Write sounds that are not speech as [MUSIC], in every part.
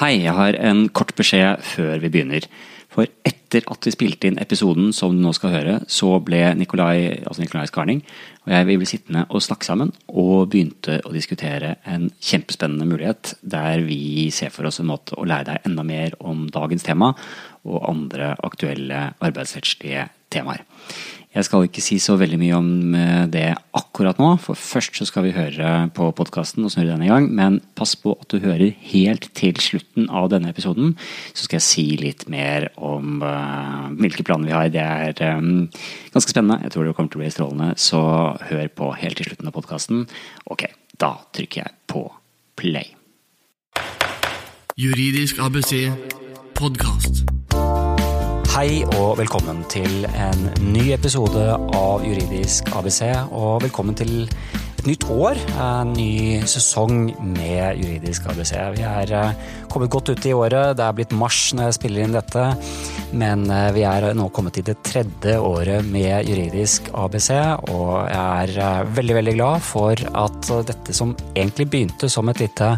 Hei, jeg har en kort beskjed før vi begynner. For etter at vi spilte inn episoden som du nå skal høre, så ble Nikolai, altså Nikolai Skarning og jeg vi ble sittende og snakke sammen, og begynte å diskutere en kjempespennende mulighet der vi ser for oss en måte å lære deg enda mer om dagens tema og andre aktuelle arbeidsrettslige temaer. Jeg skal ikke si så veldig mye om eh, det akkurat nå, for først så skal vi høre på podkasten og snurre den i gang. Men pass på at du hører helt til slutten av denne episoden, så skal jeg si litt mer om uh, hvilke planer vi har. Det er um, ganske spennende. Jeg tror det kommer til å bli strålende, så hør på helt til slutten av podkasten. Ok, da trykker jeg på play. Juridisk ABC podkast. Hei og velkommen til en ny episode av Juridisk ABC. Og velkommen til nytt år, ny sesong med Juridisk ABC. Vi er eh, kommet godt ut i året. Det er blitt mars når jeg spiller inn dette. Men eh, vi er nå kommet til det tredje året med Juridisk ABC, og jeg er eh, veldig, veldig glad for at dette som egentlig begynte som et lite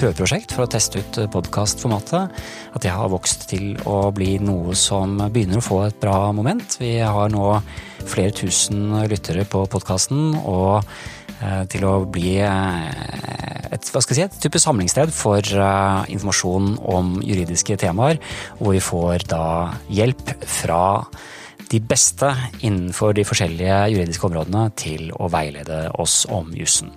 prøveprosjekt for å teste ut podkastformatet, at det har vokst til å bli noe som begynner å få et bra moment. Vi har nå flere tusen lyttere på podkasten, og til å bli eh, et, hva skal jeg si, et type samlingssted for uh, informasjon om juridiske temaer, hvor vi får da hjelp fra de beste innenfor de forskjellige juridiske områdene til å veilede oss om jussen.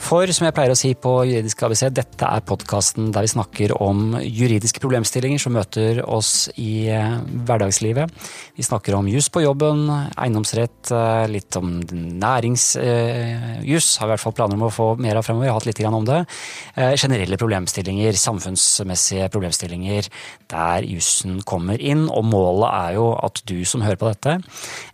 For som jeg pleier å si på Juridisk ABC, dette er podkasten der vi snakker om juridiske problemstillinger som møter oss i eh, hverdagslivet. Vi snakker om juss på jobben, eiendomsrett, eh, litt om næringsjuss, har i hvert fall planer om å få mer av fremover, jeg har hatt litt om det. Eh, generelle problemstillinger, samfunnsmessige problemstillinger der jussen kommer inn, og målet er jo at du som hører på dette,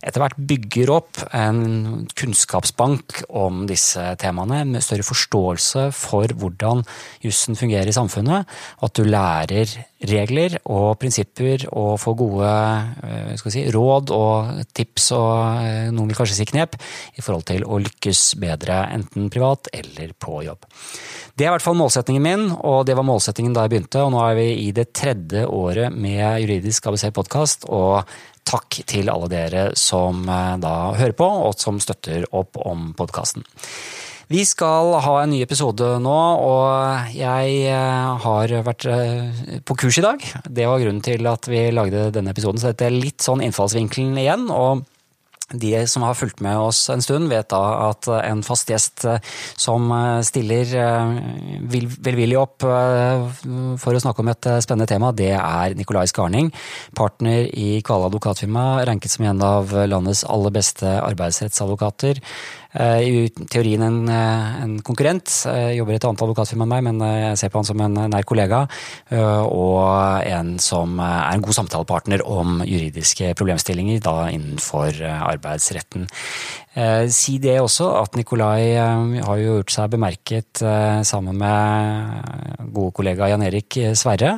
etter hvert bygger opp en kunnskapsbank om disse temaene, med større forståelse for hvordan jussen fungerer i samfunnet, og at du lærer regler og prinsipper og får gode eh, si, råd og tips og eh, noen vil kanskje si knep i forhold til å lykkes bedre enten privat eller på jobb. Det er i hvert fall målsettingen min, og det var målsettingen da jeg begynte. Og nå er vi i det tredje året med Juridisk ABC podkast, og takk til alle dere som eh, da hører på, og som støtter opp om podkasten. Vi skal ha en ny episode nå, og jeg eh, har vært eh, på kurs i dag. Det var grunnen til at vi lagde denne episoden, så dette er litt sånn innfallsvinkelen igjen. og de som har fulgt med oss en stund, vet da at en fast gjest som stiller velvillig opp for å snakke om et spennende tema, det er Nikolai Skarning. Partner i Kvala advokatfirma, ranket som en av landets aller beste arbeidsrettsadvokater. Eh, i teorien en, eh, en konkurrent. Jeg jobber i et annet advokatfirma enn meg, men eh, jeg ser på han som en nær kollega. Og en som er en god samtalepartner om juridiske problemstillinger da innenfor arbeidsretten. Si det også, at Nikolai har jo gjort seg bemerket sammen med gode kollega Jan Erik Sverre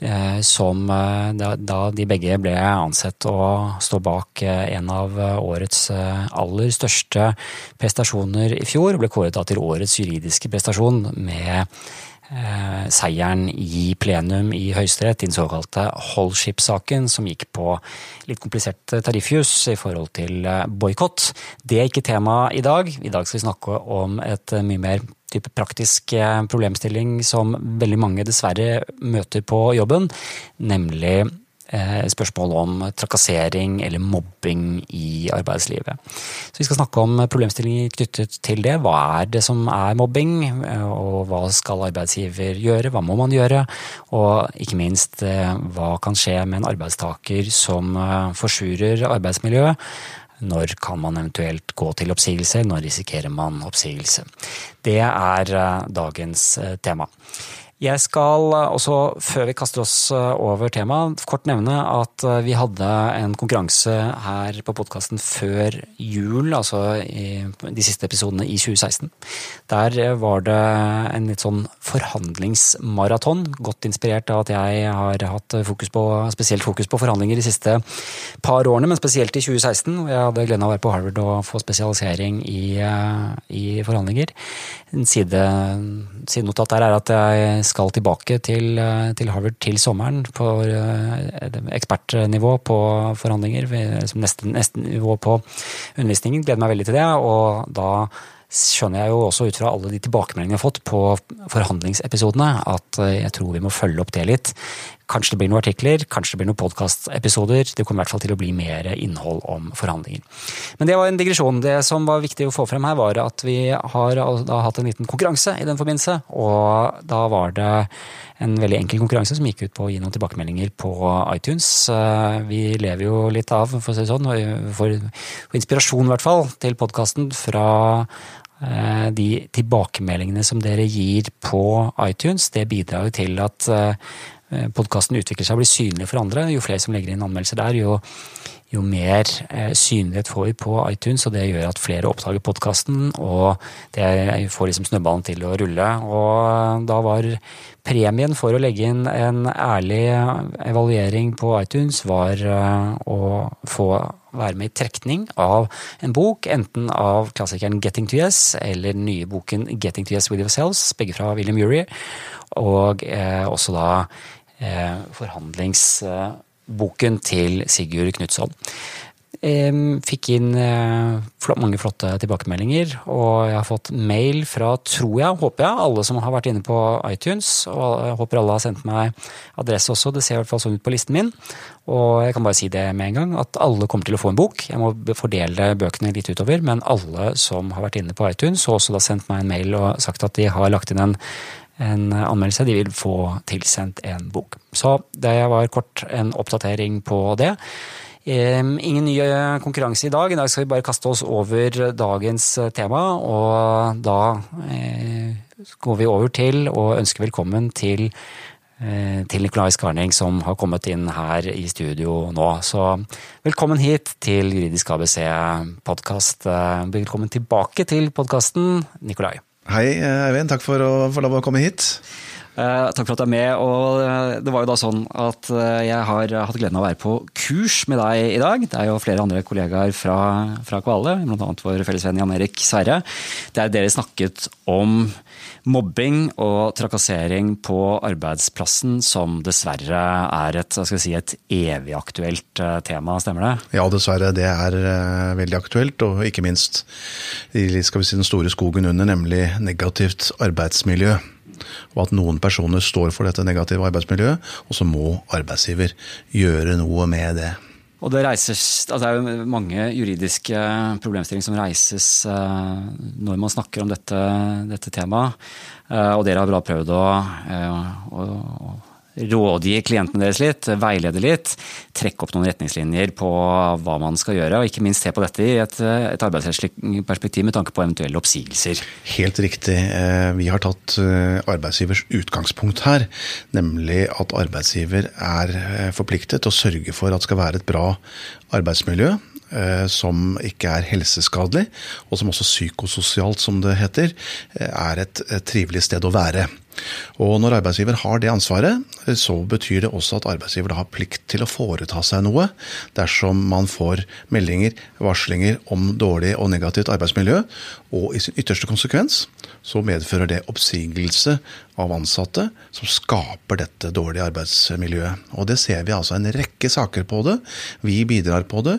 Eh, som eh, da de begge ble ansett å stå bak eh, en av årets aller største prestasjoner i fjor, ble kåret til årets juridiske prestasjon med seieren i plenum i Høyesterett, den såkalte Holship-saken, som gikk på litt komplisert tariffjus i forhold til boikott. Det er ikke tema i dag. I dag skal vi snakke om et mye mer type praktisk eh, problemstilling som veldig mange dessverre møter på jobben, nemlig eh, spørsmål om trakassering eller mobbing i arbeidslivet. Så Vi skal snakke om problemstillinger knyttet til det. Hva er det som er mobbing, eh, og hva skal arbeidsgiver gjøre, hva må man gjøre? Og ikke minst, hva kan skje med en arbeidstaker som forsurer arbeidsmiljøet? Når kan man eventuelt gå til oppsigelse? Når risikerer man oppsigelse? Det er eh, dagens eh, tema. Jeg skal eh, også, før vi kaster oss eh, over temaet, kort nevne at eh, vi hadde en konkurranse her på podkasten før jul, altså i de siste episodene i 2016. Der var det en litt sånn forhandlingsmaraton, godt inspirert av at jeg har hatt fokus på, spesielt fokus på forhandlinger de siste par årene, men spesielt i 2016. hvor Jeg hadde gleden av å være på Harvard og få spesialisering i, i forhandlinger. En side, sidenotat der er at jeg skal tilbake til, til Harvard til sommeren på ekspertnivå på forhandlinger. Som neste, neste nivå på undervisningen. Gleder meg veldig til det. Og da skjønner jeg jo også ut fra alle de tilbakemeldingene jeg har fått på forhandlingsepisodene, at jeg tror vi må følge opp det litt. Kanskje det blir noen artikler, kanskje det blir noen podkastepisoder. Det kommer i hvert fall til å bli mer innhold om forhandlinger. Men det var en digresjon. Det som var viktig å få frem her, var at vi har hatt en liten konkurranse i den forbindelse. Og da var det en veldig enkel konkurranse som gikk ut på å gi noen tilbakemeldinger på iTunes. Vi lever jo litt av, for å si det sånn, for inspirasjon i hvert fall, til podkasten fra eh, de tilbakemeldingene som dere gir på iTunes. Det bidrar jo til at Eh, podkasten utvikler seg og blir synlig for andre. Jo flere som legger inn anmeldelser der, jo, jo mer eh, synlighet får vi på iTunes, og det gjør at flere oppdager podkasten, og det får liksom snøballen til å rulle. Og da var premien for å legge inn en ærlig evaluering på iTunes, var eh, å få være med i trekning av en bok, enten av klassikeren Getting to Yes eller den nye boken Getting to Yes with Yourselves, begge fra William Urie, og eh, også da Eh, forhandlingsboken til Sigurd Knutson. Fikk inn eh, mange flotte tilbakemeldinger, og jeg har fått mail fra, tror jeg, håper jeg, alle som har vært inne på iTunes. Og jeg håper alle har sendt meg adresse også, det ser i hvert fall sånn ut på listen min. Og jeg kan bare si det med en gang, at alle kommer til å få en bok. Jeg må fordele bøkene litt utover, men alle som har vært inne på iTunes, og også da sendt meg en mail og sagt at de har lagt inn en en anmeldelse. De vil få tilsendt en bok. Så det var kort en oppdatering på det. Ingen ny konkurranse i dag. I dag skal vi bare kaste oss over dagens tema. Og da eh, går vi over til å ønske velkommen til, eh, til Nikolai Skarning, som har kommet inn her i studio nå. Så velkommen hit til Juridisk ABC podkast. Eh, velkommen tilbake til podkasten, Nikolai. Hei Eivind, takk for å få lov å komme hit. Eh, takk for at du er med. og eh, Det var jo da sånn at eh, jeg har hatt gleden av å være på kurs med deg i dag. Det er jo flere andre kollegaer fra, fra Kvale, bl.a. vår felles venn Jan Erik Sverre. Der dere snakket om mobbing og trakassering på arbeidsplassen, som dessverre er et, si, et evig aktuelt tema, stemmer det? Ja, dessverre. Det er veldig aktuelt, og ikke minst i si, den store skogen under, nemlig negativt arbeidsmiljø. Og at noen personer står for dette negative arbeidsmiljøet, og så må arbeidsgiver gjøre noe med det. Og det, reises, altså det er jo mange juridiske problemstillinger som reises uh, når man snakker om dette, dette temaet. Uh, og dere har bra prøvd å, uh, å, å rådgi klientene deres litt, veilede litt, trekke opp noen retningslinjer på hva man skal gjøre, og ikke minst se på dette i et, et arbeidsrettslig perspektiv med tanke på eventuelle oppsigelser. Helt riktig. Eh, vi har tatt eh, arbeidsgivers utgangspunkt her, nemlig at arbeidsgiver er eh, forpliktet til å sørge for at det skal være et bra arbeidsmiljø som ikke er helseskadelig, og som også psykososialt, som det heter, er et, trivelig sted å være. Og når arbeidsgiver har det ansvaret, så betyr det også at arbeidsgiver har plikt til å foreta seg noe dersom man får meldinger, varslinger om dårlig og negativt arbeidsmiljø, og i sin ytterste konsekvens så medfører det oppsigelse av ansatte som skaper dette dårlige arbeidsmiljøet. Og det ser vi altså en rekke saker på det. Vi bidrar på det,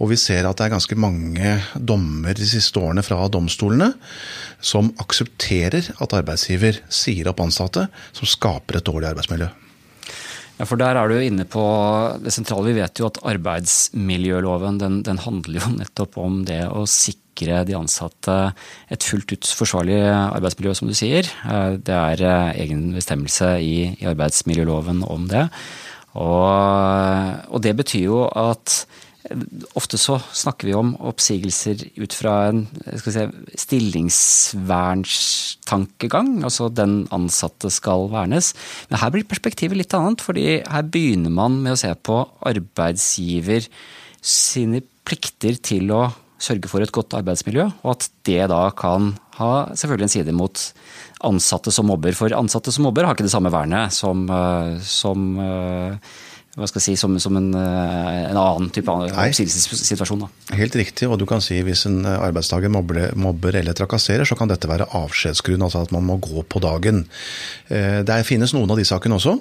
og vi ser at det er ganske mange dommer de siste årene fra domstolene som aksepterer at arbeidsgiver sier opp ansatte som skaper et dårlig arbeidsmiljø. Ja, for Der er du inne på det sentrale. Vi vet jo at arbeidsmiljøloven den, den handler jo [LAUGHS] nettopp om det å sikre de ansatte et fullt ut forsvarlig arbeidsmiljø, som du sier. Eh, det er eh, egen bestemmelse i, i arbeidsmiljøloven om det. Og, og det betyr jo at Ofte så snakker vi om oppsigelser ut fra en si, stillingsvernstankegang, Altså den ansatte skal vernes. Men her blir perspektivet litt annet, fordi her begynner man med å se på arbeidsgiver sine plikter til å sørge for et godt arbeidsmiljø, og at det da kan ha selvfølgelig en side mot ansatte som mobber. For ansatte som mobber har ikke det samme vernet som, eh, som eh, hva skal jeg si, som, som en, eh, en, annen type oppsigelsessituasjon. Helt riktig, og du kan si hvis en eh, arbeidstaker mobber, mobber eller trakasserer, så kan dette være avskjedsgrunn, altså at man må gå på dagen. Eh, det finnes noen av de sakene også,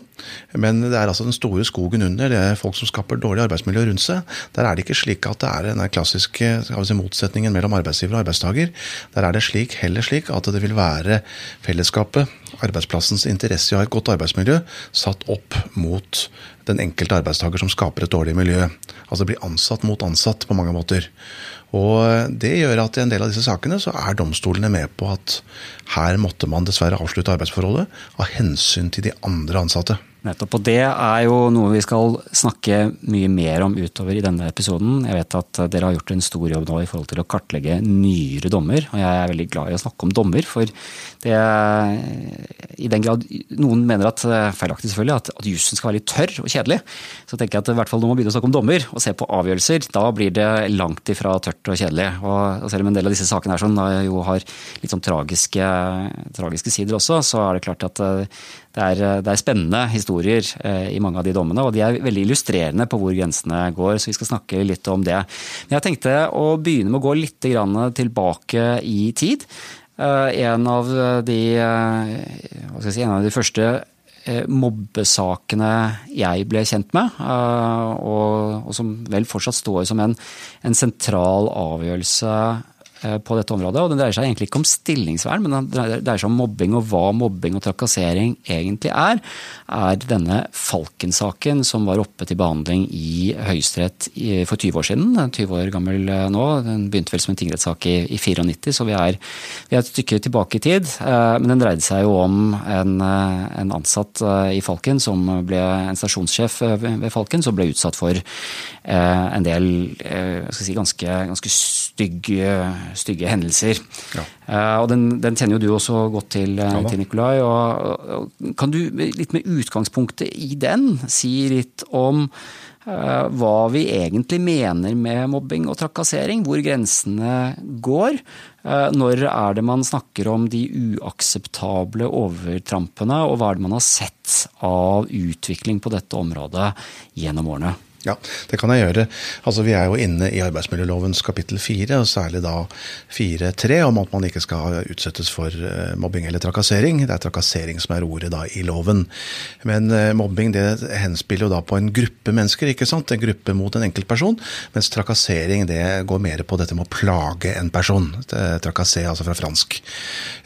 men det er altså den store skogen under. Det er folk som skaper dårlig arbeidsmiljø rundt seg. Der er det ikke slik at det er den klassiske si, motsetningen mellom arbeidsgiver og arbeidstaker. Der er det slik, heller slik at det vil være fellesskapet, arbeidsplassens interesse i å ha et godt arbeidsmiljø, satt opp mot den enkelte arbeidstaker som skaper et dårlig miljø. Altså blir ansatt mot ansatt på mange måter. Og Det gjør at i en del av disse sakene så er domstolene med på at her måtte man dessverre avslutte arbeidsforholdet av hensyn til de andre ansatte. Nettopp. Og det er jo noe vi skal snakke mye mer om utover i denne episoden. Jeg vet at dere har gjort en stor jobb nå i forhold til å kartlegge nyere dommer. Og jeg er veldig glad i å snakke om dommer, for det I den grad noen mener at, feilaktig selvfølgelig, at, at jussen skal være litt tørr og kjedelig, så tenker jeg at i hvert fall når man begynner å snakke om dommer og se på avgjørelser, da blir det langt ifra tørt og kjedelig. Og selv om en del av disse sakene er sånn, jo har litt sånn tragiske, tragiske sider også, så er det klart at det er, eh, det er, spennende historier eh, i mange av de dommene, og de er veldig illustrerende på hvor grensene går, så vi skal snakke litt om det. Men jeg tenkte å begynne med å gå litt tilbake i tid. Eh, en av de, si, en av de første mobbesakene jeg ble kjent med, og, og som vel fortsatt står som en, en sentral avgjørelse på dette området. og Den dreier seg egentlig ikke om stillingsvern, men den dreier seg om mobbing og hva mobbing og trakassering egentlig er. Er denne Falken-saken som var oppe til behandling i Høyesterett for 20 år siden. 20 år gammel eh, nå. Den begynte vel som en tingrettssak i, i 94, så vi er, vi er, et stykke tilbake i tid. Eh, men den dreide seg jo om en, en ansatt i Falken som ble en stasjonssjef ved Falken, som ble utsatt for en del si, ganske, ganske stygge stygge hendelser. Ja. Uh, og den, den, kjenner jo du også godt til, eh, ja, til Nikolai. Og, og, kan du litt med utgangspunktet i den si litt om uh, hva vi egentlig mener med mobbing og trakassering? Hvor grensene går? Uh, når er det man snakker om de uakseptable overtrampene, og hva er det man har sett av utvikling på dette området gjennom årene? Ja, det kan jeg gjøre. Altså, Vi er jo inne i arbeidsmiljølovens kapittel fire, og særlig da 4.3, om at man ikke skal utsettes for eh, mobbing eller trakassering. Det er trakassering som er ordet da i loven. Men uh, mobbing det henspiller jo da på en gruppe mennesker, ikke sant? en gruppe mot en enkeltperson. Mens trakassering det går mer på dette med å plage en person. Trakassé, altså fra fransk.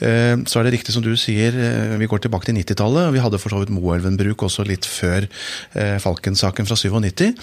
Uh, så er det riktig som du sier, vi går tilbake til 90-tallet. Vi hadde for så vidt Moelven-bruk også litt før Falken-saken fra 97.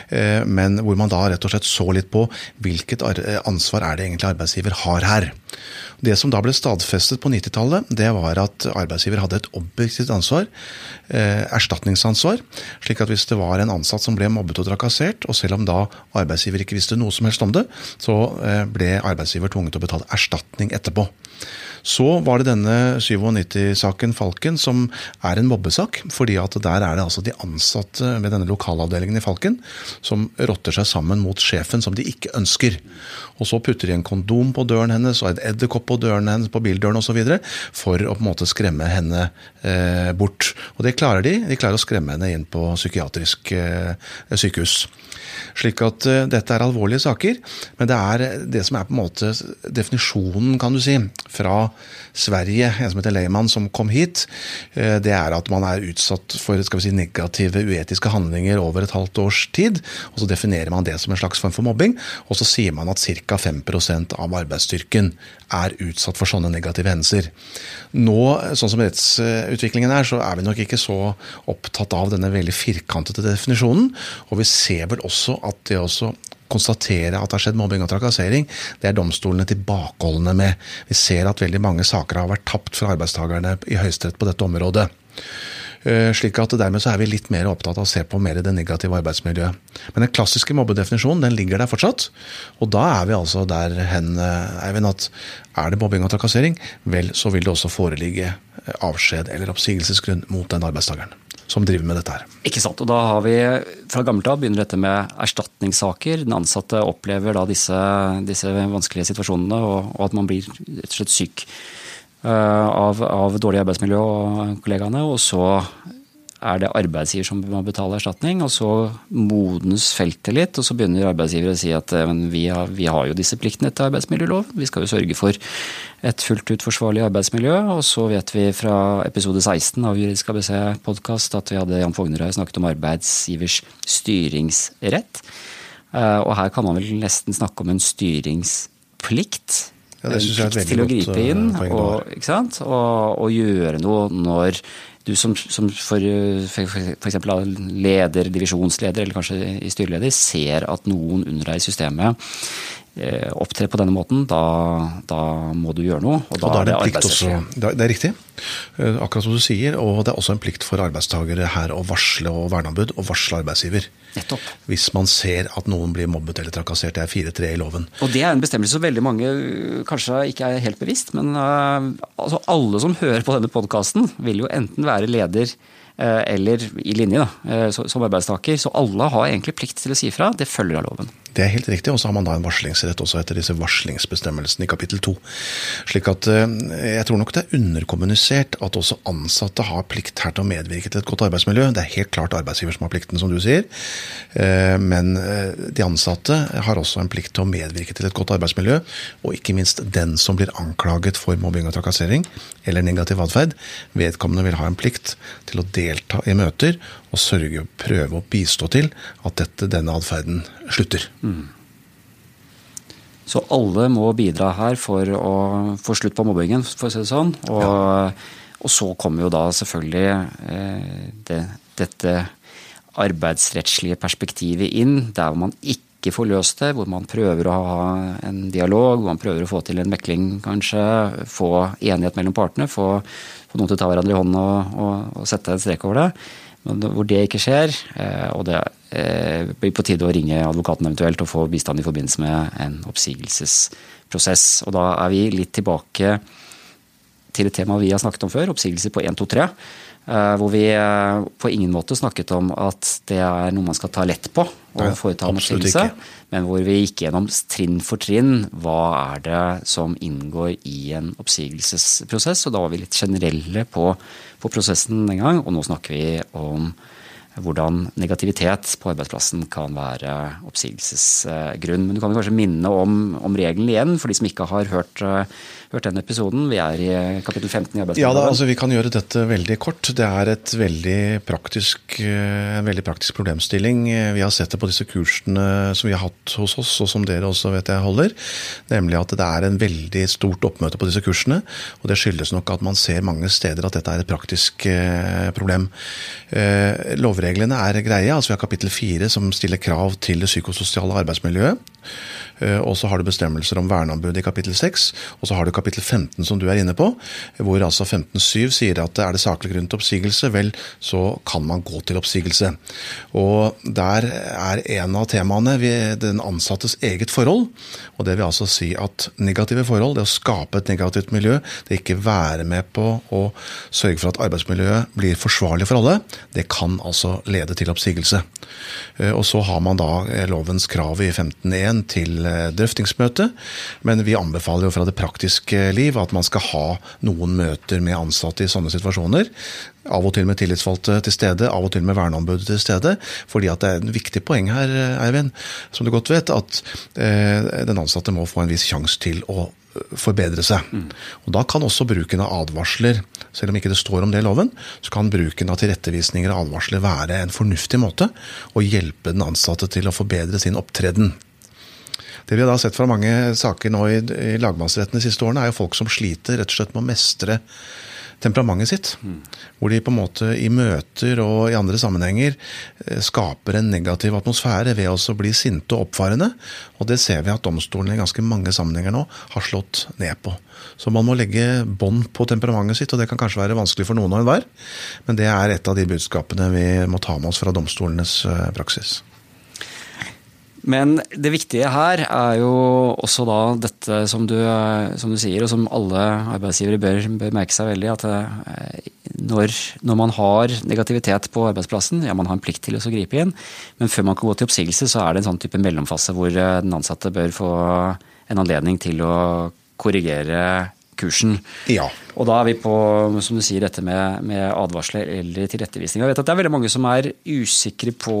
men hvor man da rett og slett så litt på hvilket eh, ansvar er det egentlig arbeidsgiver har her. Det som da ble stadfestet på 90-tallet, det var at arbeidsgiver hadde et objektivt ansvar, eh, erstatningsansvar. slik at hvis det var en ansatt som ble mobbet og trakassert, og selv om da arbeidsgiver ikke visste noe som helst om det, så ble arbeidsgiver tvunget til å betale erstatning etterpå. Så var det denne 97-saken Falken, som er en mobbesak. fordi at der er det altså de ansatte ved denne lokalavdelingen i Falken som rotter seg sammen mot sjefen som de ikke ønsker. Og så putter de en kondom på døren hennes og en edderkopp på døren hennes, på bildøren osv. for å på en måte skremme henne eh, bort. Og det klarer de. De klarer å skremme henne inn på psykiatrisk eh, sykehus. Slik at uh, dette er alvorlige saker, men det er det som er på en måte definisjonen, kan du si, fra Sverige, en som heter Lehmann, som kom hit. Uh, det er at man er utsatt for skal vi si, negative, uetiske handlinger over et halvt års tid. og Så definerer man det som en slags form for mobbing, og så sier man at ca. 5% av arbeidsstyrken er utsatt for sånne negative hendelser. Nå, sånn som rettsutviklingen er, så er vi nok ikke så opptatt av denne veldig firkantede definisjonen. Og vi ser vel også at det også konstatere at det har skjedd mobbing og trakassering, det er domstolene tilbakeholdne med. Vi ser at veldig mange saker har vært tapt for arbeidstakerne i Høyesterett på dette området. Eh, slik at Dermed så er vi litt mer opptatt av å se på mer det negative arbeidsmiljøet. Men den klassiske mobbedefinisjonen den ligger der fortsatt. Og da er vi altså der hen eh, Eivind, at er det mobbing og trakassering, vel så vil det også foreligge eh, avskjed eller oppsigelsesgrunn mot den arbeidstakeren som driver med dette her. Ikke sant. Og da har vi fra gammelt av begynner dette med erstatningssaker. Den ansatte opplever da disse, disse vanskelige situasjonene, og, og, at man blir rett og slett syk uh, av, av, dårlig arbeidsmiljø og kollegaene. Og så er det arbeidsgiver som må betale erstatning. Og så modnes feltet litt, og så begynner arbeidsgiver å si at vi har, vi har jo disse pliktene etter arbeidsmiljølov. Vi skal jo sørge for et fullt ut forsvarlig arbeidsmiljø. Og så vet vi fra episode 16 av Juridisk ABC podkast at vi hadde Jan Fognerøy snakket om arbeidsgivers styringsrett. Og her kan man vel nesten snakke om en styringsplikt. Ja, det synes jeg er et veldig til å godt, gripe inn poeng og, sant? Og, og gjøre noe når du som, som for, da leder, divisjonsleder eller kanskje i styreleder ser at noen under deg i systemet eh, opptrer på denne måten, da, da må du gjøre noe. Og da, Og da er det en plikt også, det er- riktig, eh, akkurat som du sier. Og det er også en plikt for arbeidstakere her å varsle og verneombud og varsle arbeidsgiver. Nettopp. Hvis man ser at noen blir mobbet eller trakassert. Det er 4-3 i loven. Og det er en bestemmelse som veldig mange øh, kanskje ikke er helt bevisst, men altså alle som hører på denne podkasten, vil jo enten være leder eller i linje da, øh, som arbeidstaker. Så alle har egentlig plikt til å si fra. Det følger av loven. Det er helt riktig, og så har man da en varslingsrett også etter disse varslingsbestemmelsene i kapittel 2. Slik at eh, jeg tror nok det er underkommunisert at også ansatte har plikt her til å medvirke til et godt arbeidsmiljø. Det er helt klart arbeidsgiver som har plikten, som du sier. Eh, Men eh, de ansatte har også en plikt til å medvirke til et godt arbeidsmiljø, og ikke minst den som blir anklaget for mobbing og trakassering eller negativ atferd. Vedkommende vil ha en plikt til å delta i møter og sørge, og prøve å bistå til at dette, denne atferden slutter. Så alle må bidra her for å få slutt på mobbingen, for å si det sånn. Og, og så kommer jo da selvfølgelig eh, det, dette arbeidsrettslige perspektivet inn, der man ikke får løst det, hvor man prøver å ha en dialog, hvor man prøver å få til en mekling kanskje, få enighet mellom partene, få, få noen til å ta hverandre i hånden og, og, og sette en strek over det. Men hvor det ikke skjer, eh, og det eh, blir på tide å ringe advokaten eventuelt og få bistand i forbindelse med en oppsigelsesprosess. Og da er vi litt tilbake til et tema vi har snakket om før, oppsigelser på 1, 2, 3. eh, Hvor vi eh, på ingen måte snakket om at det er noe man skal ta lett på og foreta en oppsigelse. Men hvor vi gikk gjennom trinn for trinn hva er det som inngår i en oppsigelsesprosess. Og da var vi litt generelle på, på prosessen den gang, og nå snakker vi om hvordan negativitet på arbeidsplassen kan være oppsigelsesgrunn. Men du kan kanskje minne om, om regelen igjen, for de som ikke har hørt, eh, hørt den episoden. Vi er i kapittel 15 i Ja, da, altså Vi kan gjøre dette veldig kort. Det er et veldig praktisk, eh, en veldig praktisk problemstilling. Eh, Vi har sett det på disse kursene som vi har hatt hos oss, og som dere også vet jeg holder. Nemlig at det er en veldig stort oppmøte på disse kursene. Og det skyldes nok at man ser mange steder at dette er et praktisk eh, problem. Eh, Lovreglene er greie. altså Vi har kapittel fire som stiller krav til det psykososiale arbeidsmiljøet. Eh, Og så har du bestemmelser om verneombud i kapittel 6, og så har du kapittel 15 som du er inne på, hvor altså 15.7 sier at er det saklig grunn til oppsigelse, vel, så kan man gå til oppsigelse. Og der er en av temaene den ansattes eget forhold, og det vil altså si at negative forhold, det å skape et negativt miljø, det ikke være med på å sørge for at arbeidsmiljøet blir forsvarlig for alle, det kan altså lede til oppsigelse. Eh, Og så har man da eh, lovens krav i 15.1 til drøftingsmøte, men vi anbefaler jo fra det praktiske liv at man skal ha noen møter med ansatte i sånne situasjoner. Av og til med tillitsvalgte til stede, av og til med verneombudet til stede. fordi at det er en viktig poeng her, eh, Eivind, som du godt vet, at eh, den ansatte må få en viss sjanse til å eh, forbedre seg. Og Da kan også bruken av advarsler, selv om ikke det står om det i loven, så kan bruken av tilrettevisninger og advarsler være en fornuftig måte å hjelpe den ansatte til å forbedre sin opptreden. Det vi har da sett fra mange saker nå i, i lagmannsretten de siste årene, er jo folk som sliter rett og slett med å mestre temperamentet sitt. Hvor de på en måte i møter og i andre sammenhenger eh, skaper en negativ atmosfære ved også å bli sinte og oppfarende. Og det ser vi at domstolene i ganske mange sammenhenger nå har slått ned på. Så man må legge bånd på temperamentet sitt, og det kan kanskje være vanskelig for noen og enhver. Men det er et av de budskapene vi må ta med oss fra domstolenes eh, praksis. Men det viktige her er jo også da dette som du, som du sier, og som alle arbeidsgivere bør, bør merke seg veldig, at eh, når, når, man har negativitet på arbeidsplassen, ja man har en plikt til å gripe inn, men før man kan gå til oppsigelse, så er det en sånn type mellomfase hvor eh, den ansatte bør få en anledning til å korrigere kursen. Ja. Og da er vi på som du sier, dette med, med advarsler eller tilrettevisning. Jeg vet at det er veldig mange som er usikre på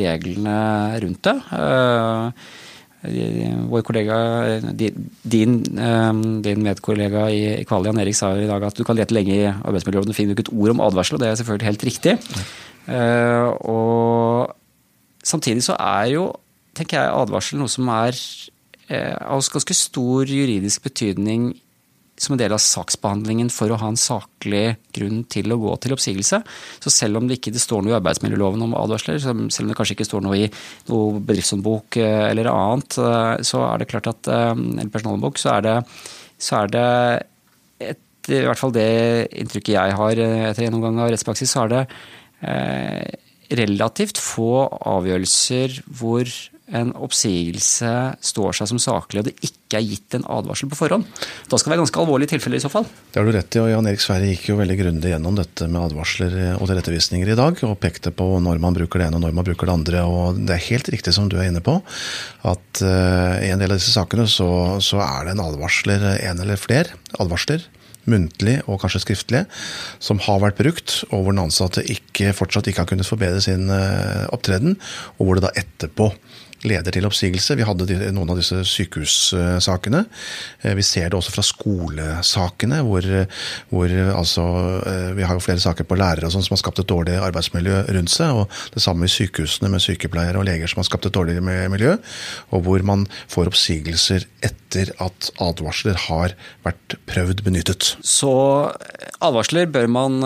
reglene rundt det. Uh, vår kollega, din, din medkollega i Kvalian, Erik, sa i dag at du kan lete lenge i arbeidsmiljøloven og finner ikke et ord om advarsel, og det er selvfølgelig helt riktig. Uh, og samtidig så er jo, tenker jeg, advarsel noe som er av ganske stor juridisk betydning som en del av saksbehandlingen for å ha en saklig grunn til å gå til oppsigelse. Så selv om det ikke det står noe i arbeidsmiljøloven om advarsler, selv om det kanskje ikke står noe i noe bedriftshåndbok eh, eller annet, eh, så er det klart at eh, eller personalhåndbok, så er det, så er det et, i hvert fall det inntrykket jeg har etter gjennomgang av rettspraksis, så er det relativt få avgjørelser hvor en oppsigelse står seg som saklig og det ikke er gitt en advarsel på forhånd. Da skal det være ganske alvorlige tilfeller i så fall. Det har du rett i, og Jan Erik Sverre gikk jo veldig grundig gjennom dette med advarsler og tilrettevisninger i dag, og pekte på når man bruker det ene og når man bruker det andre. og Det er helt riktig som du er inne på, at uh, i en del av disse sakene så, så er det en advarsler, en eller flere advarsler muntlig og kanskje skriftlig, som har vært brukt, og hvor den ansatte ikke, fortsatt ikke har kunnet forbedre sin opptreden, og hvor det da etterpå leder til oppsigelse. Vi hadde noen av disse sykehussakene. Eh, vi ser det også fra skolesakene, hvor, hvor altså, eh, Vi har jo flere saker på lærere sånn som har skapt et dårlig arbeidsmiljø rundt seg. og Det samme i sykehusene med sykepleiere og leger som har skapt et dårlig miljø. Og hvor man får oppsigelser etter at advarsler har vært prøvd benyttet. Så advarsler bør man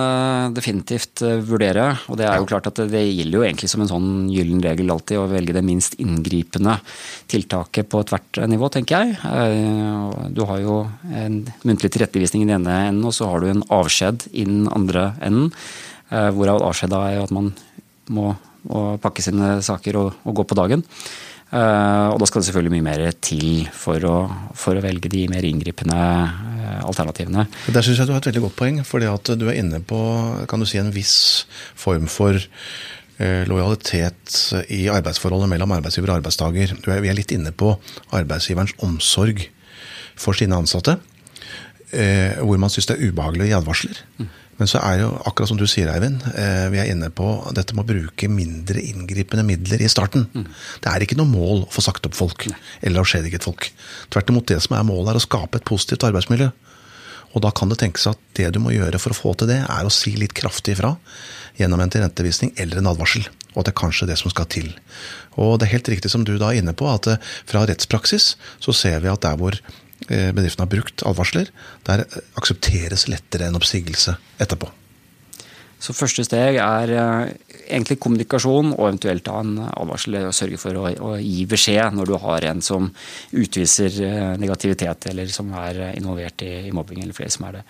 definitivt vurdere. Og det er jo klart at det gjelder jo egentlig som en sånn gyllen regel alltid å velge det minst inngripende inngripende tiltaket på ethvert nivå, tenker jeg. Eh, du har jo en muntlig tilrettevisning i den ene enden, og så har du en avskjed i den andre enden. Eh, hvorav avskjeda da er at man må, pakke sine saker og, og, gå på dagen. Eh, og da skal det selvfølgelig mye mer til for å, for å velge de mer inngripende alternativene. Der syns jeg du har et veldig godt poeng, fordi at du er inne på kan du si, en viss form for lojalitet i arbeidsforholdet mellom arbeidsgiver og arbeidstaker. Vi er litt inne på arbeidsgiverens omsorg for sine ansatte. Eh, hvor man syns det er ubehagelig å gi advarsler. Mm. Men så er jo, akkurat som du sier, Eivind, eh, vi er inne på dette med å bruke mindre inngripende midler i starten. Mm. Det er ikke noe mål å få sagt opp folk eller avskjediget folk. Tvert imot, det som er målet, er å skape et positivt arbeidsmiljø. Og da kan det tenkes at det du må gjøre for å få til det, er å si litt kraftig ifra gjennom en tilrettevisning eller en advarsel. Og at det er kanskje det som skal til. Og det er helt riktig som du da er inne på, at eh, fra rettspraksis så ser vi at der hvor eh, bedriften har brukt advarsler, der aksepteres lettere en oppsigelse etterpå. Så første steg er eh, egentlig kommunikasjon og eventuelt da en advarsel. Sørge for å, å, gi beskjed når du har en som utviser negativitet eller som er involvert i, i mobbing, eller flere som er det.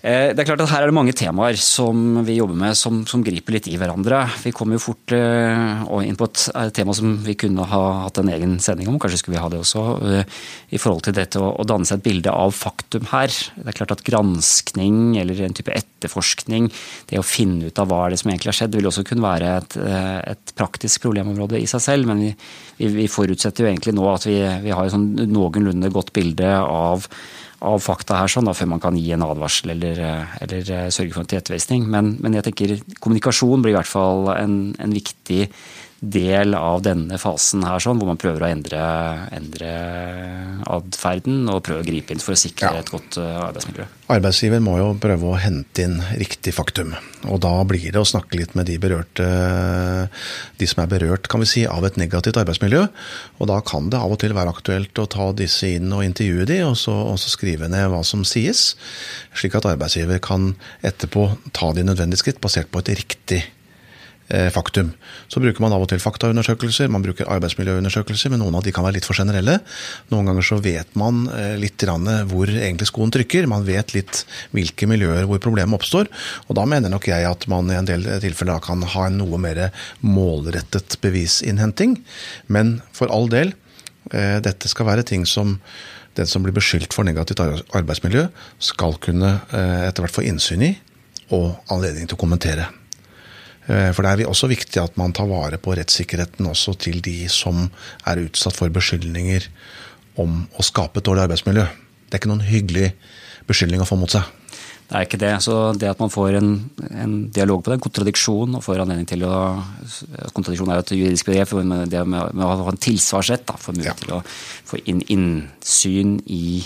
Eh, det er klart at Her er det mange temaer som vi jobber med som, som griper litt i hverandre. Vi kommer jo fort uh, inn på et, et, tema som vi kunne ha hatt en egen sending om, kanskje skulle vi ha det også, i forhold til dette å, danne seg et bilde av faktum her. Det er klart at Granskning eller en type etterforskning, det å finne ut av hva er det som egentlig har skjedd, vil også kunne være et, et praktisk problemområde i seg selv. Men vi, vi, vi forutsetter jo egentlig nå at vi, vi har et sånn noenlunde godt bilde av av fakta her, sånn da, før man kan gi en advarsel eller, eller eh, sørge for en tilrettevisning. Men, men, jeg tenker kommunikasjon blir i hvert fall en, en viktig del av denne fasen her, sånn, hvor man prøver å endre, endre atferden og prøve å gripe inn for å sikre ja. et godt eh, arbeidsmiljø. Arbeidsgiver må jo prøve å hente inn riktig faktum. Og da blir det å snakke litt med de berørte, de som er berørt kan vi si, av et negativt arbeidsmiljø. Og da kan det av og til være aktuelt å ta disse inn og intervjue de, og så, og så skrive ned hva som sies. Slik at arbeidsgiver kan etterpå ta de nødvendige skritt basert på et riktig faktum. Så bruker man av og til faktaundersøkelser, man bruker arbeidsmiljøundersøkelser, men noen av de kan være litt for generelle. Noen ganger så vet man eh, litt hvor egentlig skoen trykker. Man vet litt hvilke miljøer hvor problemet oppstår. Og da mener nok jeg at man i en del tilfeller kan ha en noe mer målrettet bevisinnhenting. Men for all del, eh, dette skal være ting som den som blir beskyldt for negativt arbeidsmiljø, skal kunne etter hvert få innsyn i og anledning til å kommentere. Eh, for det er også viktig at man tar vare på rettssikkerheten også til de som er utsatt for beskyldninger om å skape et dårlig arbeidsmiljø. Det er ikke noen hyggelig beskyldning å få mot seg. Det er ikke det. Så det at man får en, en dialog på det, en kontradiksjon, og får anledning til å Kontradiksjon er jo et juridisk begrep, men det med, med å ha en tilsvarsrett, da, få mulighet ja. til å få inn, innsyn i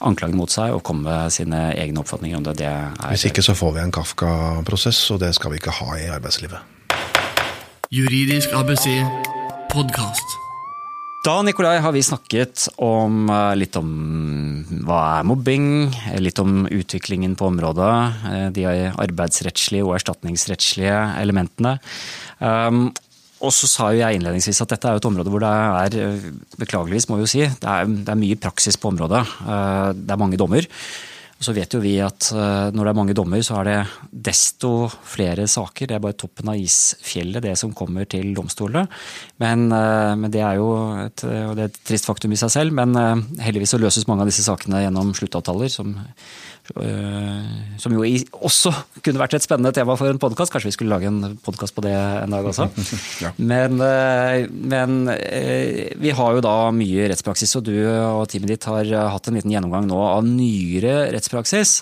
anklagen mot seg og komme med sine egne oppfatninger om det. det er, Hvis ikke så får vi en Kafka-prosess, og det skal vi ikke ha i arbeidslivet. Juridisk ABC podkast. Da Nikolai, har vi snakket om, eh, litt om hva er mobbing, litt om utviklingen på området, eh, de arbeidsrettslige og erstatningsrettslige elementene. Og så sa jo jeg innledningsvis at dette er et område hvor det er, eh, beklageligvis må vi jo si, det er, det er mye praksis på området. Det er mange dommer. Og så vet jo vi at eh, når det er mange dommer, så er det desto flere saker. Det er bare toppen av isfjellet, det som kommer til domstolene. Men, eh, men det er jo et, det er et trist faktum i seg selv. Men eh, heldigvis så løses mange av disse sakene gjennom sluttavtaler, som Eh, som jo også kunne vært et spennende tema for en podkast. Kanskje vi skulle lage en podkast på det en dag også. [LAUGHS] ja. Men, eh, men, eh, vi har jo da mye rettspraksis, og du og teamet ditt har hatt en liten gjennomgang nå av nyere rettspraksis.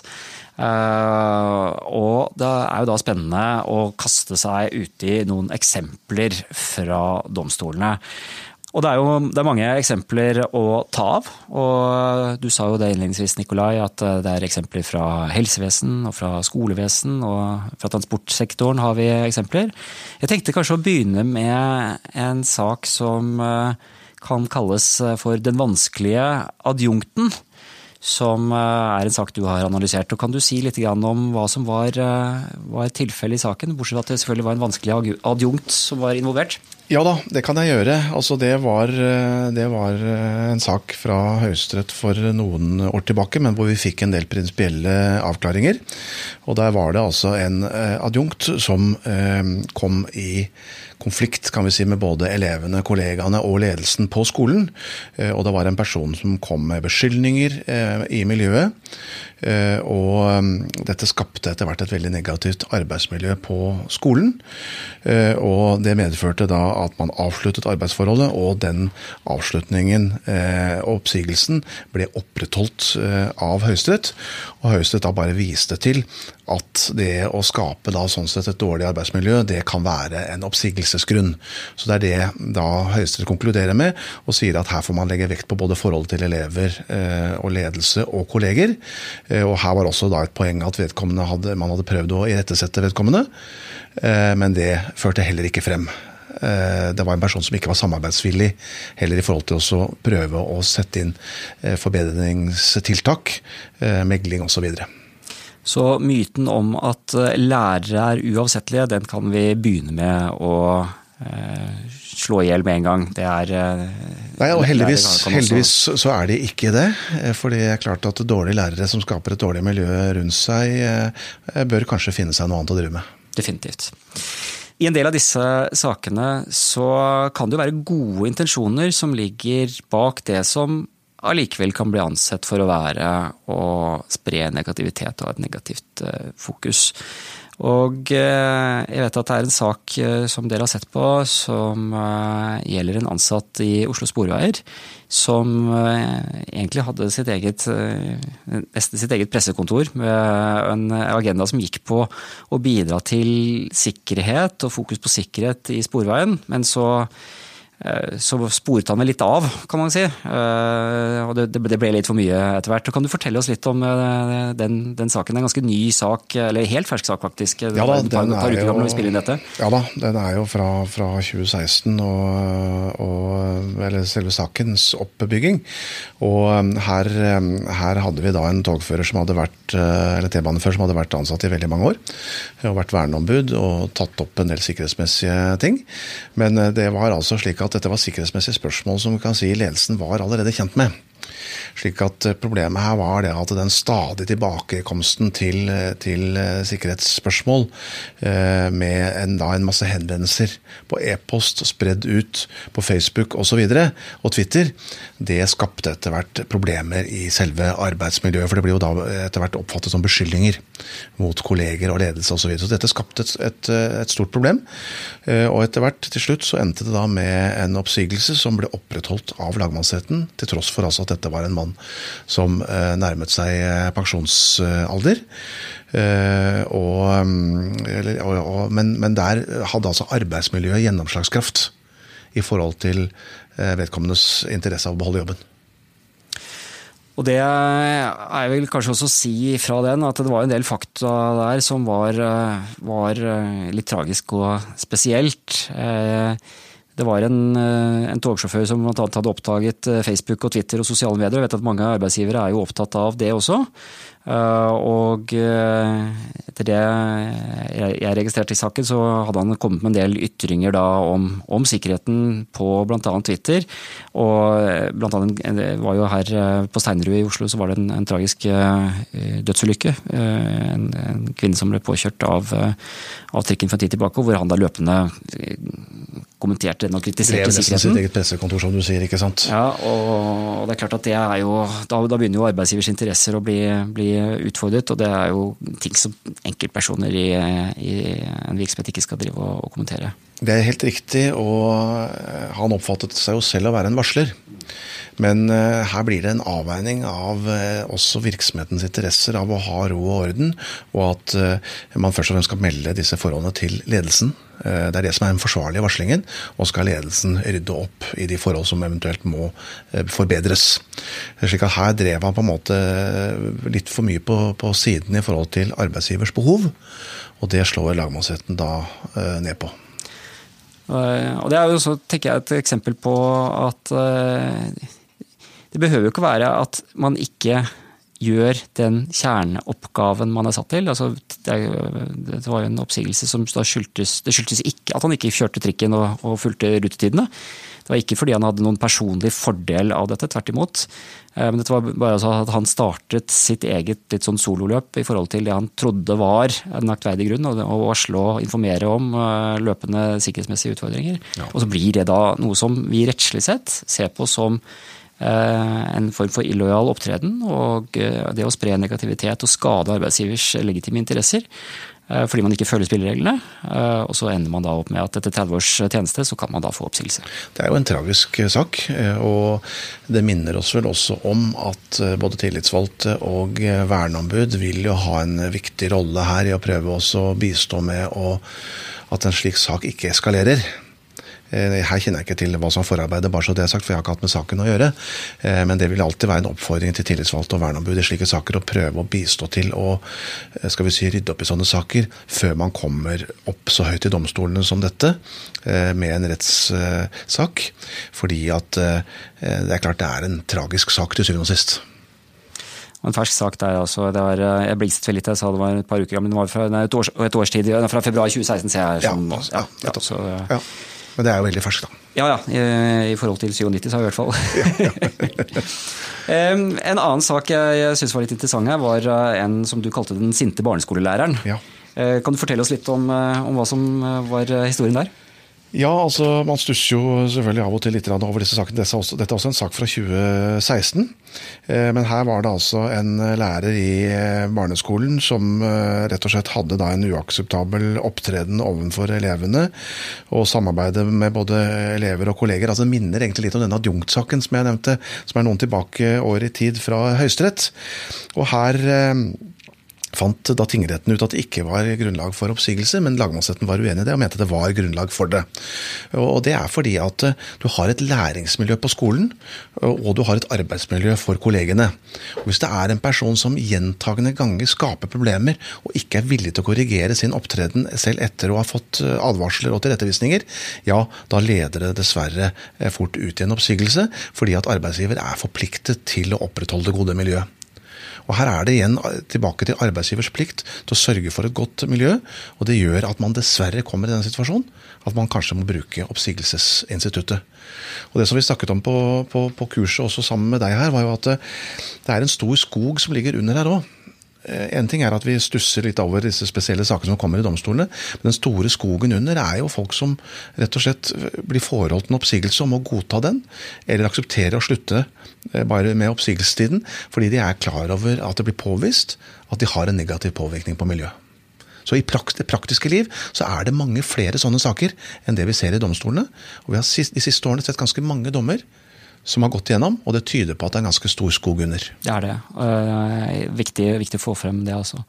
og det er jo da spennende å kaste seg uti noen eksempler fra domstolene. Og det er jo det er mange eksempler å ta av. Og du sa jo det innledningsvis, Nikolai, at eh, det er eksempler fra helsevesen og fra skolevesen og fra transportsektoren har vi eksempler. Jeg tenkte kanskje å begynne med en sak som eh, kan kalles eh, for den vanskelige adjunkten. Som er en sak du har analysert. Og Kan du si litt om hva som var, var tilfellet i saken? Bortsett fra at det selvfølgelig var en vanskelig adjunkt som var involvert? Ja da, det kan jeg gjøre. Altså, det, var, eh, det var eh, en sak fra Høyesterett for noen år tilbake, men hvor vi fikk en del prinsipielle avklaringer. Og der var det altså en eh, adjunkt som kom i konflikt kan vi si, med både elevene, kollegaene og ledelsen på skolen. Og det var en person som kom med beskyldninger i miljøet. Og dette skapte etter hvert et veldig negativt arbeidsmiljø på skolen. Og det medførte da at man avsluttet arbeidsforholdet, og den avslutningen eh, og oppsigelsen ble opprettholdt eh, av Høyesterett. Og Høyesterett da bare viste til at det å skape da sånn sett et dårlig arbeidsmiljø, det kan være en oppsigelsesgrunn. Så det er det da Høyesterett konkluderer med, og sier at her får man legge vekt på både forholdet til elever eh, og ledelse og kolleger. Og her var også da et poeng at hadde, man hadde prøvd å irettesette vedkommende, men det førte heller ikke frem. Eh, det var en person som ikke var samarbeidsvillig heller i forhold til å prøve å sette inn eh, forbedringstiltak, eh, megling osv. Så, myten om at lærere er uavsettelige, den kan vi begynne med å slå i hjel med en gang. Det er Nei, og heldigvis, heldigvis, så er de ikke det. For det er klart at dårlige lærere som skaper et dårlig miljø rundt seg, bør kanskje finne seg noe annet å drive med. Definitivt. I en del av disse sakene så kan det jo være gode intensjoner som ligger bak det som allikevel kan bli ansett for å være å spre negativitet og et negativt eh, fokus. Og eh, jeg vet at det er en sak eh, som dere har sett på, som gjelder en ansatt i Oslo Sporveier. Som egentlig hadde sitt eget, nesten sitt eget pressekontor med en agenda som gikk på å bidra til sikkerhet og fokus på sikkerhet i Sporveien. Men så så sporet han vel litt av, kan man si. Eh, og det, ble litt for mye etter hvert. Kan du fortelle oss litt om eh, den, den saken? Det er en ganske ny sak, eller helt fersk sak faktisk. Ja da, den er jo. Ja da, den er jo fra, fra 2016, og, og, eller selve sakens oppbygging. Og her, her, hadde vi da en togfører som hadde vært, eller T-banefører som hadde vært ansatt i veldig mange år. Og vært verneombud og tatt opp en del sikkerhetsmessige ting. Men det var altså slik at dette var sikkerhetsmessige spørsmål som vi kan si ledelsen var allerede kjent med. Slik at eh, Problemet her var det at den stadige tilbakekomsten til, eh, til eh, sikkerhetsspørsmål med en, da, en masse henvendelser på e-post spredd ut på Facebook. Og, så videre, og Twitter, det skapte etter hvert problemer i selve arbeidsmiljøet. For det blir jo da etter hvert oppfattet som beskyldninger mot kolleger og ledelse osv. Så, videre. så dette skapte et, et, et, stort problem. Og etter hvert, til slutt, så endte det da med en oppsigelse som ble opprettholdt av lagmannsretten, til tross for altså at dette var en mann som nærmet seg pensjonsalder. Og, eller, og, men, men, der hadde altså arbeidsmiljøet gjennomslagskraft i forhold til vedkommendes interesse av å beholde jobben. Og det er vel kanskje også å si fra den at det var en del fakta der som var, var litt tragisk og spesielt. Det var en, en togsjåfør som bl.a. hadde oppdaget Facebook og Twitter og sosiale medier. Jeg vet at mange arbeidsgivere er jo opptatt av det også. Eh, og eh, etter det jeg registrerte i saken, så hadde han kommet med en del ytringer da om, om sikkerheten på bl.a. Twitter. Og eh, blant annet var jo her på Steinerud i Oslo så var det en, en tragisk dødsulykke. En, en, kvinne som ble påkjørt av, av trikken for en tid tilbake, hvor han da løpende kommenterte den og kritiserte sikkerheten. Det er sitt eget pressekontor, som du sier, ikke sant? Ja, og det er klart at det er jo Da, da begynner jo arbeidsgivers interesser å bli, bli, utfordret, og det er jo ting som enkeltpersoner i, i en virksomhet ikke skal drive og, og kommentere. Det er helt riktig, og han oppfattet seg jo selv å være en varsler. Men uh, her blir det en avveining av uh, også virksomhetens interesser av å ha ro og orden, og at uh, man først og fremst skal melde disse forholdene til ledelsen. Det er det som er den forsvarlige varslingen, og skal ledelsen rydde opp i de forhold som eventuelt må forbedres. Slik at her drev han på en måte litt for mye på, på siden i forhold til arbeidsgivers behov, og det slår lagmannsretten da ned på. Og Det er jo så, tenker jeg, et eksempel på at det behøver jo ikke være at man ikke gjør den kjerneoppgaven man er satt til. Altså, det, det, var jo en oppsigelse som skyldtes Det skyldtes ikke at han ikke kjørte trikken og, og fulgte rutetidene. Det var ikke fordi han hadde noen personlig fordel av dette, tvert imot. Eh, men dette var bare altså at han startet sitt eget litt sånn sololøp i forhold til det han trodde var en aktverdig grunn, å varsle og informere om eh, løpende sikkerhetsmessige utfordringer. Ja. Og så blir det da noe som vi rettslig sett ser på som en form for illojal opptreden og eh, det å spre negativitet og skade arbeidsgivers legitime interesser eh, fordi man ikke følger spillereglene. Og så ender man da opp med at etter 30 års tjeneste så kan man da få oppsigelse. Det er jo en tragisk sak, og det minner oss vel også om at både tillitsvalgte og verneombud vil jo ha en viktig rolle her i å prøve også å bistå med å, at en slik sak ikke eskalerer. Eh, her kjenner jeg ikke til hva som er forarbeidet, bare så det er sagt, for jeg har ikke hatt med saken å gjøre. Eh, men det vil alltid være en oppfordring til tillitsvalgte og verneombud i slike saker å prøve å bistå til å eh, skal vi si, rydde opp i sånne saker før man kommer opp så høyt i domstolene som dette med en rettssak. Fordi at det er klart det er en tragisk sak til syvende og sist. En fersk sak der altså. Det var, jeg blingset litt, jeg sa det var et par uker gammel, det var fra nei, et, års, et års tid, fra februar 2016, ser jeg. Som, ja, ja, ja, så, ja. Men det er jo veldig ferskt, da. Ja ja, i, forhold til 97 så i hvert fall. Ja, ja. [LAUGHS] en annen sak jeg, jeg syns var litt interessant her, var eh, en som du kalte den sinte barneskolelæreren. Ja. Eh, kan du fortelle oss litt om, eh, om hva som var historien der? Ja, altså man stusser jo selvfølgelig av og til litt over disse sakene. Dette er, også, dette er også en sak fra 2016. Eh, men her var det altså en lærer i eh, barneskolen som eh, rett og slett hadde da en uakseptabel opptreden overfor elevene. Og samarbeidet med både elever og kolleger. altså minner egentlig litt om denne adjunktsaken som jeg nevnte, som er noen tilbake år i tid fra Høyesterett. Og her fant da tingretten ut at det ikke var grunnlag for oppsigelse, men lagmannsretten var uenig i det og mente det var grunnlag for det. Og Det er fordi at eh, du har et læringsmiljø på skolen, og du har et arbeidsmiljø for kollegene. Og Hvis det er en person som gjentagende ganger skaper problemer, og ikke er villig til å korrigere sin opptreden selv etter å ha fått eh, advarsler og tilrettevisninger, ja, da leder det dessverre eh, fort ut i en oppsigelse, fordi at arbeidsgiver er forpliktet til å opprettholde det gode miljøet. Og Her er det igjen tilbake til arbeidsgivers plikt til å sørge for et godt miljø. og Det gjør at man dessverre kommer i den situasjonen at man kanskje må bruke oppsigelsesinstituttet. Og Det som vi snakket om på, på, på kurset også sammen med deg her, var jo at det, er en stor skog som ligger under her òg. Eh, en ting er at vi stusser litt over disse spesielle sakene som kommer i domstolene. Men den store skogen under er jo folk som rett og slett blir forholdt en oppsigelse om å godta den, eller akseptere å slutte eh, bare med oppsigelsestiden, fordi de er klar over at det blir påvist at de har en negativ påvirkning på miljøet. Så i det praktiske liv så er det mange flere sånne saker enn det vi ser i domstolene. Og vi har de siste årene sett ganske mange dommer som har gått igjennom, og det tyder på at det er en ganske stor skog under. Det er det. Uh, viktig, viktig, å få frem det, altså.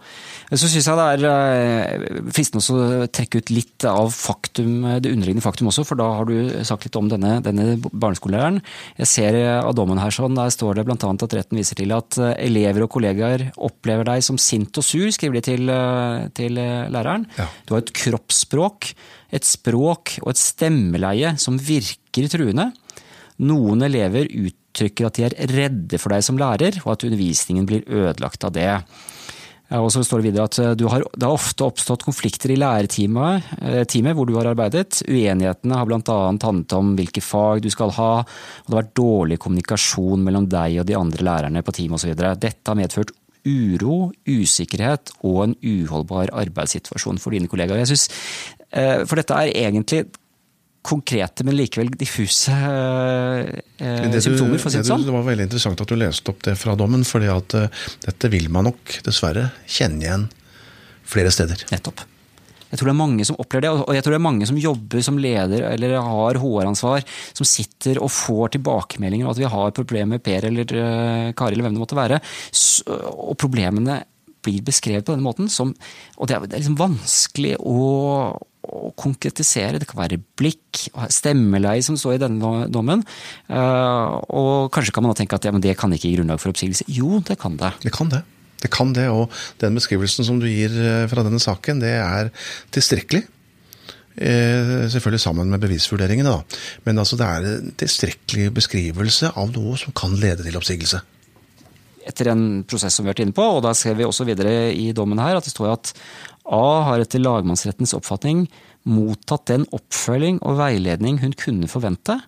Så syns jeg det er uh, fristende å trekke ut litt av faktum, det underliggende faktum også, for da har du sagt litt om denne, denne barneskolelæreren. Jeg ser av dommen her sånn, der står det bl.a. at retten viser til at uh, elever og kollegaer opplever deg som sint og sur, skriver de til, til læreren. Ja. Du har et kroppsspråk, et språk og et stemmeleie som virker truende. Noen elever uttrykker at de er redde for deg som lærer, og at undervisningen blir ødelagt av det. Og så står Det videre at eh, har, det har ofte oppstått konflikter i lærerteamet eh, hvor du har arbeidet. Uenighetene har bl.a. handlet om hvilke fag du skal ha, og det har vært dårlig kommunikasjon mellom deg og de andre lærerne på teamet osv. Dette har medført uro, usikkerhet og en uholdbar arbeidssituasjon for dine kollegaer. Jeg synes, eh, For dette er egentlig konkrete, men likevel diffuse eh, symptomer, for å si det sånn. Det var veldig interessant at du leste opp det fra dommen, fordi at uh, dette vil man nok dessverre kjenne igjen flere steder. Nettopp. Jeg tror det er mange som opplever det, og jeg tror det er mange som jobber som leder eller har HR-ansvar, som sitter og får tilbakemeldinger om at vi har problemer med Per eller uh, Kari eller hvem det måtte være. Så, og problemene blir beskrevet på denne måten, som, og det er, det er liksom vanskelig å å konkretisere. Det kan være blikk, stemmeleie som står i denne dommen. Eh, og kanskje kan man da tenke at ja, det kan ikke gi grunnlag for oppsigelse. Jo, det kan det. Det kan det. Det kan det, og den beskrivelsen som du gir eh, fra denne saken, det er tilstrekkelig. Eh, selvfølgelig sammen med bevisvurderingene, da. Men altså, det er en tilstrekkelig beskrivelse av noe som kan lede til oppsigelse etter en prosess som vi har vært inne på, og da ser vi også videre i dommen her at det står at A har etter lagmannsrettens oppfatning mottatt den oppfølging og veiledning hun kunne forvente,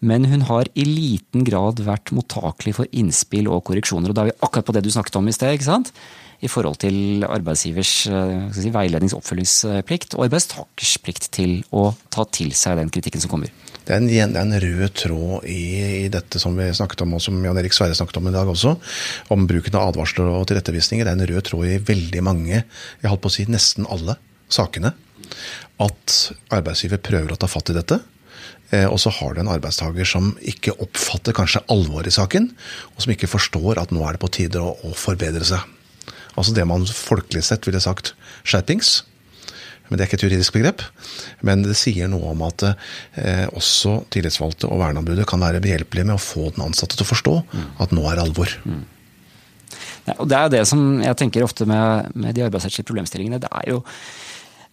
men hun har i liten grad vært mottakelig for innspill og korreksjoner. Og da er vi akkurat på det du snakket om i sted, ikke sant? i forhold til arbeidsgivers eh, si, veilednings- og oppfølgingsplikt, og arbeidstakers plikt til å ta til seg den kritikken som kommer. Det er, en, det er en, rød tråd i, i, dette som vi snakket om, og som Jan Erik Sverre snakket om i dag også, om bruken av advarsler og tilrettevisninger. Det er en rød tråd i veldig mange, jeg holdt på å si nesten alle, sakene. At arbeidsgiver prøver å ta fatt i dette. Eh, og så har du en arbeidstaker som ikke oppfatter kanskje alvoret i saken, og som ikke forstår at nå er det på tide å, å forbedre seg. Altså det man folkelig sett ville sagt skjerpings. Men Det er ikke et juridisk begrep. Men det sier noe om at eh, også tillitsvalgte og verneombudet kan være behjelpelige med å få den ansatte til å forstå at nå er alvor. Mm. Ja, og Det er det som jeg tenker ofte med, med de arbeidsrettslige problemstillingene. Det er jo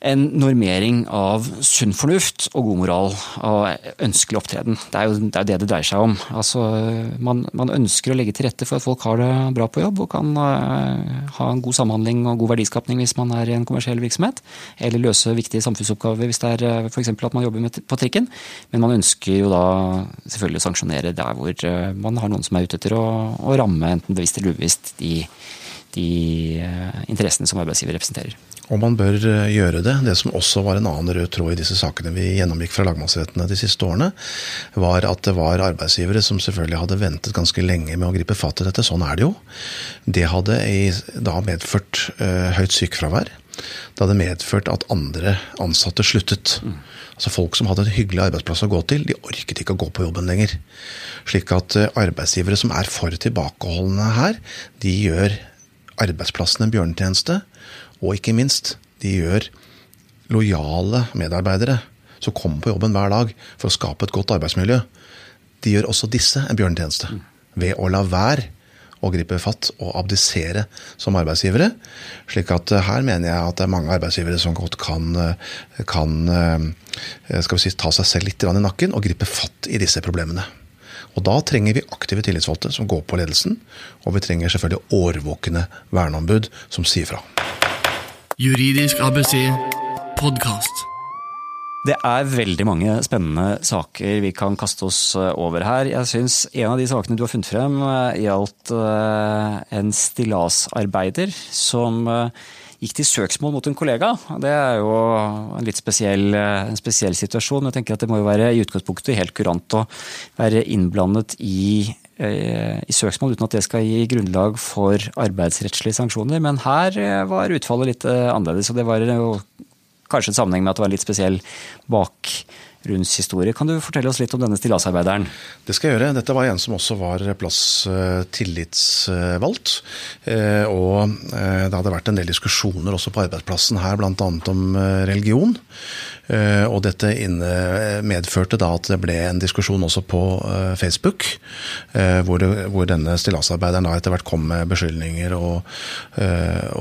en normering av sunn fornuft og god moral og ønskelig opptreden. Det er jo det er det, det dreier seg om. Altså, man, man, ønsker å legge til rette for at folk har det bra på jobb og kan uh, ha en god samhandling og god verdiskapning hvis man er i en kommersiell virksomhet. Eller løse viktige samfunnsoppgaver hvis det er uh, f.eks. at man jobber med, på trikken. Men man ønsker jo da selvfølgelig å sanksjonere der hvor uh, man har noen som er ute etter å, å ramme, enten bevisst eller ubevisst, de, de interessene som arbeidsgiver representerer. Og man bør eh, gjøre det. Det som også var en annen rød tråd i disse sakene vi gjennomgikk fra lagmannsrettene de siste årene, var at det var arbeidsgivere som selvfølgelig hadde ventet ganske lenge med å gripe fatt i dette. Sånn er det jo. Det hadde da medført uh, høyt sykefravær. Det hadde medført at andre ansatte sluttet. Altså Folk som hadde en hyggelig arbeidsplass å gå til, de orket ikke å gå på jobben lenger. Slik at uh, arbeidsgivere som er for tilbakeholdne her, de gjør arbeidsplassen en bjørnetjeneste og ikke minst, de gjør lojale medarbeidere som kommer på jobben hver dag for å skape et godt arbeidsmiljø. De gjør også disse en bjørnetjeneste ved å la være å gripe fatt og abdisere som arbeidsgivere. slik at eh, her mener jeg at det er mange arbeidsgivere som godt kan, eh, kan eh, si, ta seg selv litt i nakken og gripe fatt i disse problemene. Og Da trenger vi aktive tillitsvalgte som går på ledelsen, og vi trenger selvfølgelig årvåkne verneombud som sier fra. Juridisk ABC podkast. Det er veldig mange spennende saker vi kan kaste oss eh, over her. Jeg syns en av de sakene du har funnet frem, eh, gjaldt eh, en stillasarbeider som gikk til søksmål mot en kollega. Det er jo en litt spesiell, en spesiell situasjon. Jeg tenker at Det må jo være i utgangspunktet helt kurant å være innblandet i i søksmål uten at det skal gi grunnlag for arbeidsrettslige sanksjoner. Men her eh, var utfallet litt eh, annerledes, og det var kanskje en sammenheng med at det var en litt spesiell bakgrunnshistorie. Kan du fortelle oss litt om denne stillasarbeideren? Det skal jeg gjøre. Dette var en som også var plass tillitsvalgt. Og det hadde vært en del diskusjoner også på arbeidsplassen her, bl.a. om religion. Og dette medførte da at det ble en diskusjon også på Facebook, hvor, det, hvor denne stillasarbeideren etter hvert kom med beskyldninger og,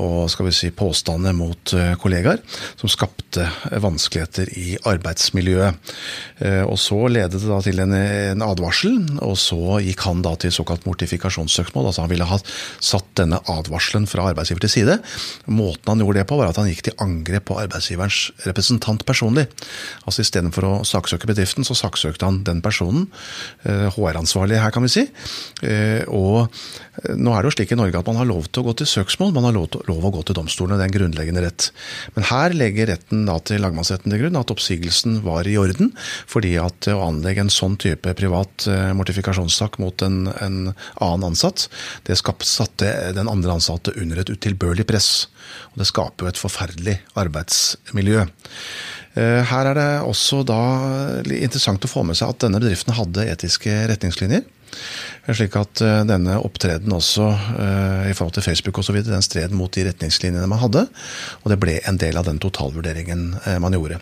og skal vi si, påstander mot kollegaer, som skapte vanskeligheter i arbeidsmiljøet. Eh, og Så ledet det da til en, en, advarsel, og så gikk han da til såkalt mortifikasjonssøksmål. altså Han ville ha satt denne advarselen fra arbeidsgiver til side. Måten han gjorde det på, var at han gikk til angrep på arbeidsgiverens representant personlig. Altså Istedenfor å saksøke bedriften, så saksøkte han den personen. HR-ansvarlig eh, her, kan vi si. Eh, og nå er det jo slik i Norge at man har lov til å gå til søksmål, man har lov, til, lov å gå til domstolene. Det er en grunnleggende rett. Men her legger retten da til lagmannsretten til grunn at oppsigelsen var i orden. Fordi at å anlegge en sånn type privat eh, mortifikasjonssak mot en, en annen ansatt, det satte den andre ansatte under et utilbørlig press. Og det skaper jo et forferdelig arbeidsmiljø. Eh, her er det også da interessant å få med seg at denne bedriften hadde etiske retningslinjer. Slik at eh, denne opptreden også i forhold til Facebook osv. den stred mot de retningslinjene man hadde. Og det ble en del av den totalvurderingen man gjorde.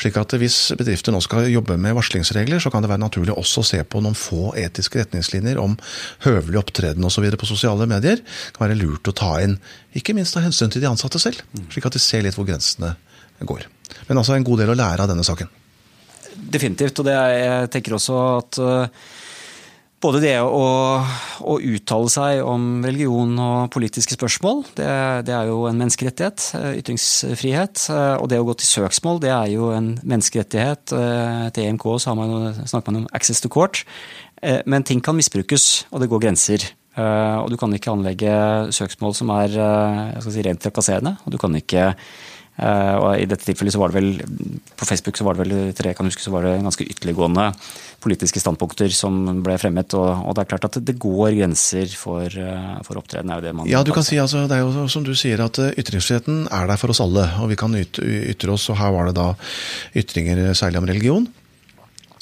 Slik at Hvis bedrifter nå skal jobbe med varslingsregler, så kan det være naturlig også å se på noen få etiske retningslinjer om høvelig opptreden osv. på sosiale medier. Det kan være lurt å ta inn, ikke minst av hensyn til de ansatte selv. Slik at de ser litt hvor grensene går. Men altså en god del å lære av denne saken. Definitivt. og er, jeg tenker også at både det å, å, uttale seg om religion og politiske spørsmål, det, det, er jo en menneskerettighet. Eh, ytringsfrihet. Eh, og det å gå til søksmål, det er jo en menneskerettighet. Eh, til EMK man, snakker man om access to court. Men ting kan misbrukes, og det går grenser. Og du kan ikke anlegge søksmål som er si, rent trakasserende. Og du kan ikke Eh, og I dette tilfellet så var det vel på Facebook så var det vel tre kan huske, så var det ganske ytterliggående politiske standpunkter som ble fremmet. Og, og, det er klart at det går grenser for, eh, for opptreden. er jo det man Ja, du kan si altså, Det er jo som du sier at eh, ytringsfriheten er der for oss alle. Og vi kan ytre oss. Og her var det da ytringer særlig om religion.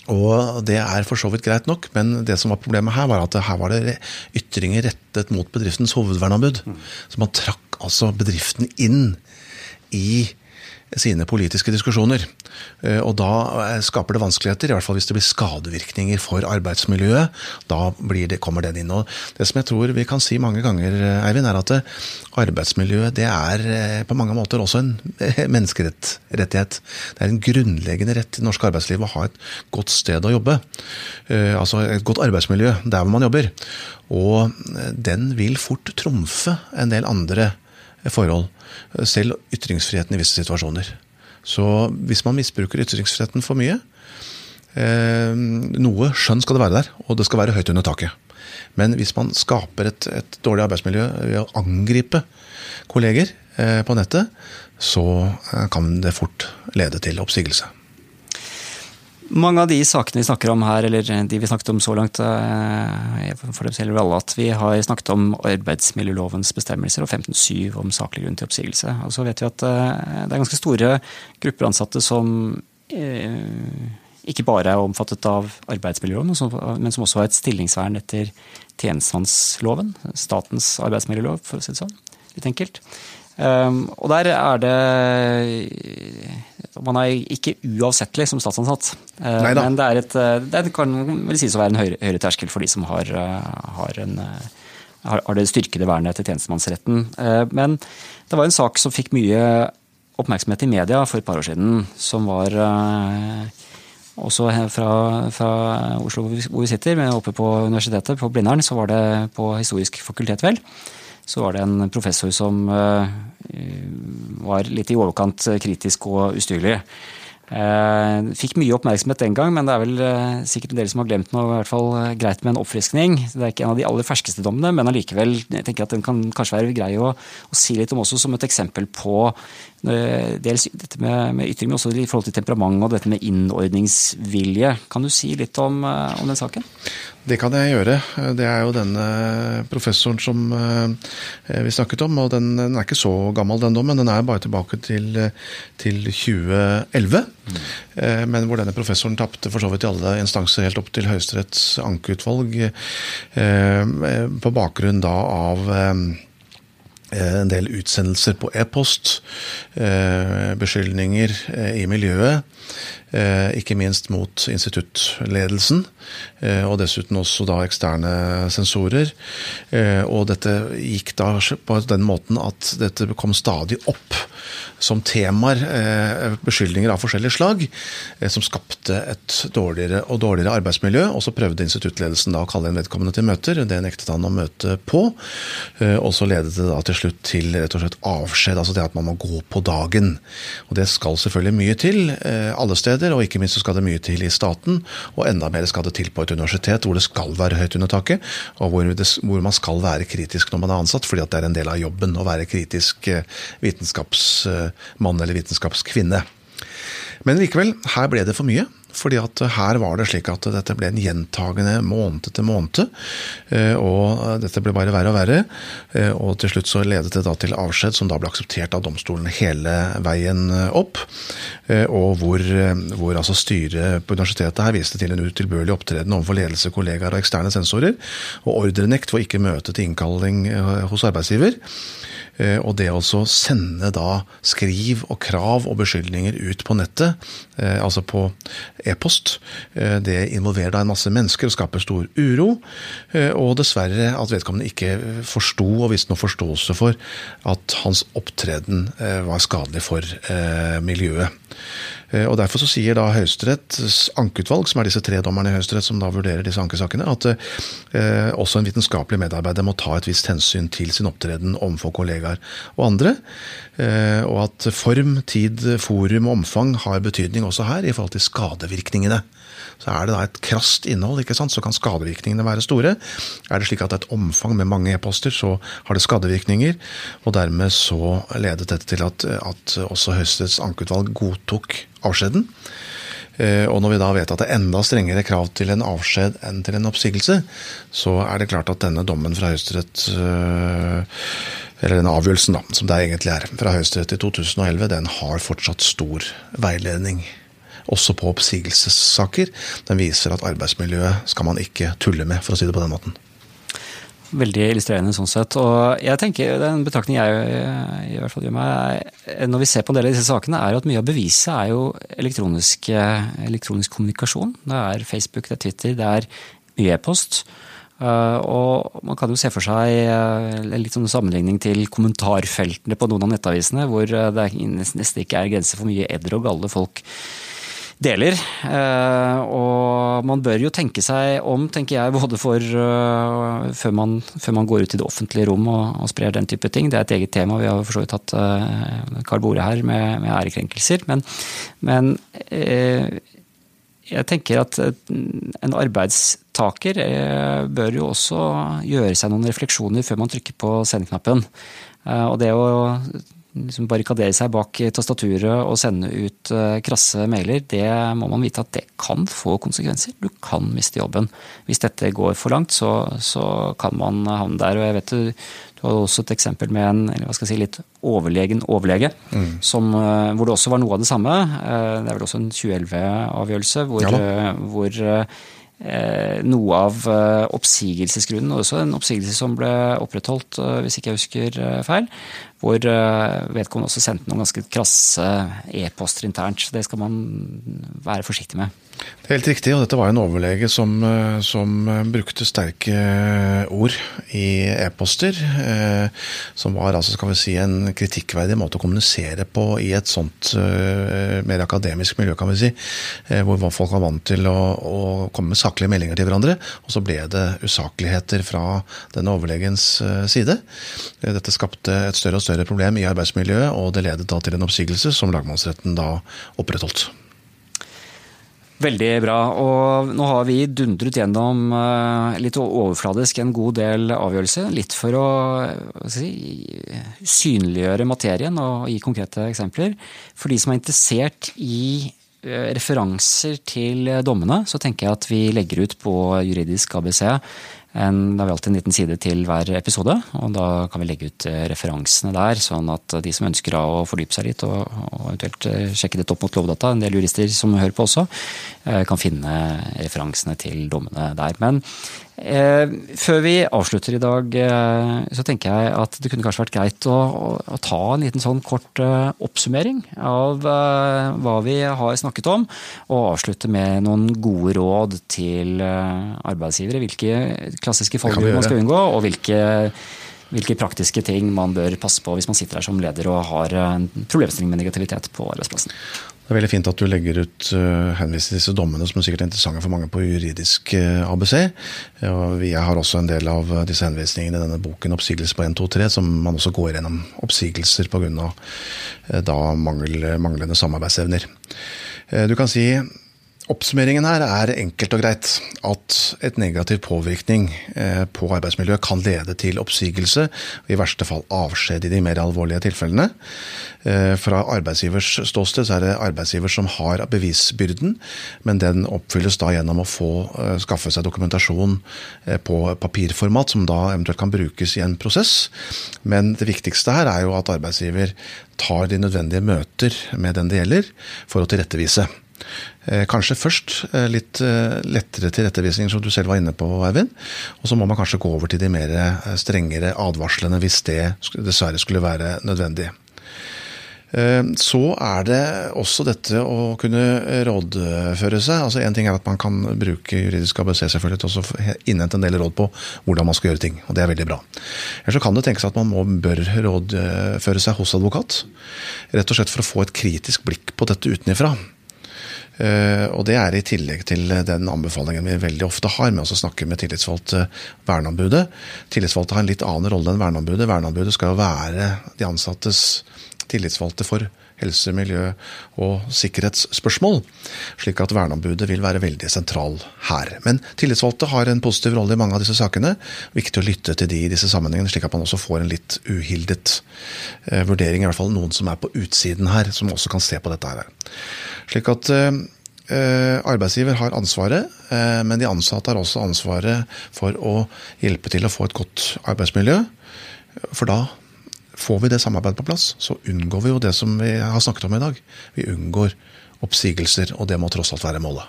Og det er for så vidt greit nok, men det som var problemet her, var at her var det ytringer rettet mot bedriftens hovedvernabud. Mm. Så man trakk altså bedriften inn i sine politiske diskusjoner. Eh, og da eh, skaper det vanskeligheter, i hvert fall hvis det blir skadevirkninger for arbeidsmiljøet. Da det, kommer den inn. Og det som jeg tror vi kan si mange ganger, eh, Eivind, er at arbeidsmiljøet det er på mange måter også en menneskerettighet. Det er en grunnleggende rett i norsk arbeidsliv å ha et godt sted å jobbe. Altså et godt arbeidsmiljø der hvor man jobber. Og den vil fort trumfe en del andre forhold. Selv ytringsfriheten i visse situasjoner. Så hvis man misbruker ytringsfriheten for mye eh, Noe skjønn skal det være der, og det skal være høyt under taket. Men hvis man skaper et, et dårlig arbeidsmiljø ved å angripe kolleger eh, på nettet, så eh, kan det fort lede til oppsigelse. Mange av de sakene vi snakker om her, eller de vi snakket om så langt, for dem gjelder alle at vi har snakket om arbeidsmiljølovens bestemmelser og 15-7 om saklig grunn til oppsigelse. Og så vet vi at eh, det er ganske store grupper ansatte som eh, ikke bare er omfattet av arbeidsmiljøloven, men som også har et stillingsvern etter tjenestemannsloven. Statens arbeidsmiljølov, for å si det sånn. Litt enkelt. Um, og der er det Man er ikke uavsettelig som statsansatt. Uh, men det, er et, eh, det kan vel sies å være en høyere, høyere terskel for de som har, uh, har, en, uh, har, har det styrkede vernet etter tjenestemannsretten. men det var en sak som fikk mye oppmerksomhet i media for et par år siden, som var også fra, fra, Oslo hvor vi sitter, men oppe på universitetet, på Blindern, så var det på Historisk fakultet, vel så var det en professor som eh, var litt i overkant kritisk og ustyrlig. Eh, fikk mye oppmerksomhet den gang, men det er vel eh, sikkert en del som har glemt noe. i hvert fall greit med en oppfriskning. Det er ikke en av de aller ferskeste dommene, men allikevel jeg at den kan kanskje være grei å, å si litt om også som et eksempel på dels dette med, med ytring, men også i forhold til temperament og dette med innordningsvilje. Kan du si litt om, om den saken? Det kan jeg gjøre. Det er jo denne professoren som eh, vi snakket om. og Den, den er ikke så gammel, den dommen. Den er bare tilbake til, til 2011. Mm. Men hvor denne professoren tapte for så vidt i alle instanser helt opp til Høyesteretts ankeutvalg. På bakgrunn da av en del utsendelser på e-post, beskyldninger i miljøet Eh, ikke minst mot instituttledelsen, eh, og dessuten også da eksterne sensorer. Eh, og dette gikk da på den måten at dette kom stadig opp som temaer, beskyldninger av forskjellig slag, som skapte et dårligere og dårligere arbeidsmiljø. Og så prøvde instituttledelsen da å kalle inn vedkommende til møter, det nektet han å møte på. Og så ledet det da til slutt til rett og slett avskjed, altså det at man må gå på dagen. Og det skal selvfølgelig mye til alle steder steder, og ikke minst så skal det mye til i staten. Og enda mer skal det til på et universitet hvor det skal være høyt under taket, og hvor, det, hvor man skal være kritisk når man er ansatt, fordi det er en del av jobben å være kritisk eh, vitenskapsmann eller vitenskapskvinne. Men likevel, her ble det for mye fordi at her var det slik at dette ble en gjentagende måned til måned. Eh, og dette ble bare verre og verre. Eh, og til slutt så ledet det da til avskjed, som da ble akseptert av domstolen hele veien opp. Eh, og hvor, hvor altså styret på universitetet her viste til en utilbørlig opptreden overfor ledelse, kollegaer og eksterne sensorer. Og ordrenekt for ikke møte til innkalling hos arbeidsgiver. Eh, og det å sende da skriv og krav og beskyldninger ut på nettet, eh, altså på e-post, eh, det involverer da en masse mennesker og skaper stor uro. Og dessverre at vedkommende ikke forsto og viste noe forståelse for at hans opptreden var skadelig for miljøet. Eh, og Derfor så sier da Høyesteretts ankeutvalg, som er disse tre dommerne i Høyesterett som da vurderer disse ankesakene, at eh, også en vitenskapelig medarbeider må ta et visst hensyn til sin opptreden overfor kollegaer og andre. Eh, og at form, tid, forum og omfang har betydning også her i forhold til skadevirkningene. Så er det da et krast innhold, ikke sant, så kan skadevirkningene være store. Er det slik at det er et omfang med mange e-poster, så har det skadevirkninger. Og dermed så ledet dette til at, at også Høyesteretts ankeutvalg godtok avskjeden. Eh, og når vi da vet at det er enda strengere krav til en avskjed enn til en oppsigelse, så er det klart at denne dommen fra Høyesterett eh, eller denne avgjørelsen da, som det egentlig er, fra Høyesterett i 2011, den har fortsatt stor veiledning også på oppsigelsessaker. Den viser at arbeidsmiljøet skal man ikke tulle med, for å si det på den måten. Veldig illustrerende sånn sett. Og jeg tenker, Den betraktning jeg i hvert fall gjør meg, når vi ser på en del av disse sakene, er at mye av beviset er jo elektronisk, elektronisk kommunikasjon. Det er Facebook, det er Twitter, det er mye e-post. Uh, og man kan jo se for seg uh, litt sånn sammenligning til kommentarfeltene på noen av nettavisene, hvor uh, det nesten ikke er grenser for mye edder og galle folk deler. Eh, og man bør jo tenke seg om, tenker jeg, både for uh, før, man, før, man, går ut i det offentlige rom og, og, sprer den type ting. Det er et eget tema. Vi har for så vidt hatt uh, Karl Bore her med, med ærekrenkelser. Men, men jeg tenker at en arbeidstaker bør jo også gjøre seg noen refleksjoner før man trykker på sendeknappen. Og det å liksom barrikadere seg bak tastaturet og sende ut uh, krasse mailer, det må man vite at det kan få konsekvenser. Du kan miste jobben. Hvis dette går for langt, så, så kan man havne der. Og jeg vet du, du hadde også et eksempel med en eller hva skal jeg si, litt overlegen overlege, mm. som, uh, hvor det også var noe av det samme. Uh, det er vel også en 2011-avgjørelse hvor, ja, hvor noe av oppsigelsesgrunnen, også en oppsigelse som ble opprettholdt, hvis ikke jeg husker feil, hvor eh, vedkommende også sendte noen ganske krasse e-poster internt. så Det skal man være forsiktig med. Det er helt riktig, og dette var en overlege som, eh, som eh, brukte sterke ord i e-poster. Som var altså, skal vi si, en kritikkverdig måte å kommunisere på i et sånt mer akademisk miljø, kan vi si. Hvor folk var vant til å, å komme med saklige meldinger til hverandre. Og så ble det usakligheter fra denne overlegens side. Dette skapte et større og større problem i arbeidsmiljøet, og det ledet da til en oppsigelse som lagmannsretten da opprettholdt. Veldig bra. Og nå har vi dundret gjennom eh, litt overfladisk en god del avgjørelser. Litt for å si, synliggjøre materien og gi konkrete eksempler. For de som er interessert i referanser til dommene, så tenker jeg at vi legger ut på Juridisk ABC da har vi alltid en liten side til hver episode, og da kan vi legge ut eh, referansene der, sånn at de som ønsker å fordype seg litt og, og eventuelt eh, sjekke dette opp mot Lovdata, en del jurister som hører på også, eh, kan finne referansene til dommene der. Men Eh, før vi avslutter i dag, eh, så tenker jeg at det kunne kanskje vært greit å, å, ta en liten sånn kort eh, oppsummering av eh, hva vi har snakket om, og avslutte med noen gode råd til eh, arbeidsgivere. Hvilke klassiske fallgruver man skal unngå, og hvilke, hvilke praktiske ting man bør passe på hvis man sitter her som leder og har en problemstilling med negativitet på arbeidsplassen. Det er veldig fint at du legger ut uh, henviser disse dommene, som er sikkert interessante for mange på juridisk uh, ABC. Og jeg har også en del av disse henvisningene i denne boken 'Oppsigelse på 1, 2, 3', som man også går gjennom oppsigelser pga. Uh, da mangel, manglende samarbeidsevner. Uh, du kan si Oppsummeringen her er enkelt og greit at et negativ påvirkning eh, på arbeidsmiljøet kan lede til oppsigelse, og i verste fall avskjed i de mer alvorlige tilfellene. Eh, fra arbeidsgivers ståsted er det arbeidsgiver som har bevisbyrden, men den oppfylles da gjennom å få eh, skaffe seg dokumentasjon på papirformat, som da eventuelt kan brukes i en prosess. Men det viktigste her er jo at arbeidsgiver tar de nødvendige møter med den det gjelder, for å tilrettevise. Eh, kanskje først eh, litt eh, lettere tilrettevisninger, som du selv var inne på, Eivind. Og så må man kanskje gå over til de mer strengere advarslene hvis det dessverre skulle være nødvendig. Så er det også dette å kunne rådføre seg. altså Én ting er at man kan bruke juridisk ABC selvfølgelig til å innhente en del råd på hvordan man skal gjøre ting. og Det er veldig bra. Eller så kan det tenkes at man må, bør rådføre seg hos advokat. Rett og slett for å få et kritisk blikk på dette utenifra. Eh, og det er i tillegg til den anbefalingen vi veldig ofte har med å snakke med tillitsvalgte verneombudet. Tillitsvalgte har en litt annen rolle enn verneombudet. Verneombudet skal jo være de ansattes tillitsvalgte for helse, miljø og sikkerhetsspørsmål. Slik at verneombudet vil være veldig sentral her. Men tillitsvalgte har en positiv rolle i mange av disse sakene. Viktig å lytte til de i disse sammenhengene, slik at man også får en litt uhildet eh, vurdering. I hvert fall noen som er på utsiden her, som også kan se på dette her. Slik at eh, arbeidsgiver har ansvaret, eh, men de ansatte har også ansvaret for å hjelpe til å få et godt arbeidsmiljø. For da får vi det samarbeidet på plass, så unngår vi jo det som vi har snakket om i dag. Vi unngår oppsigelser, og det må tross alt være målet.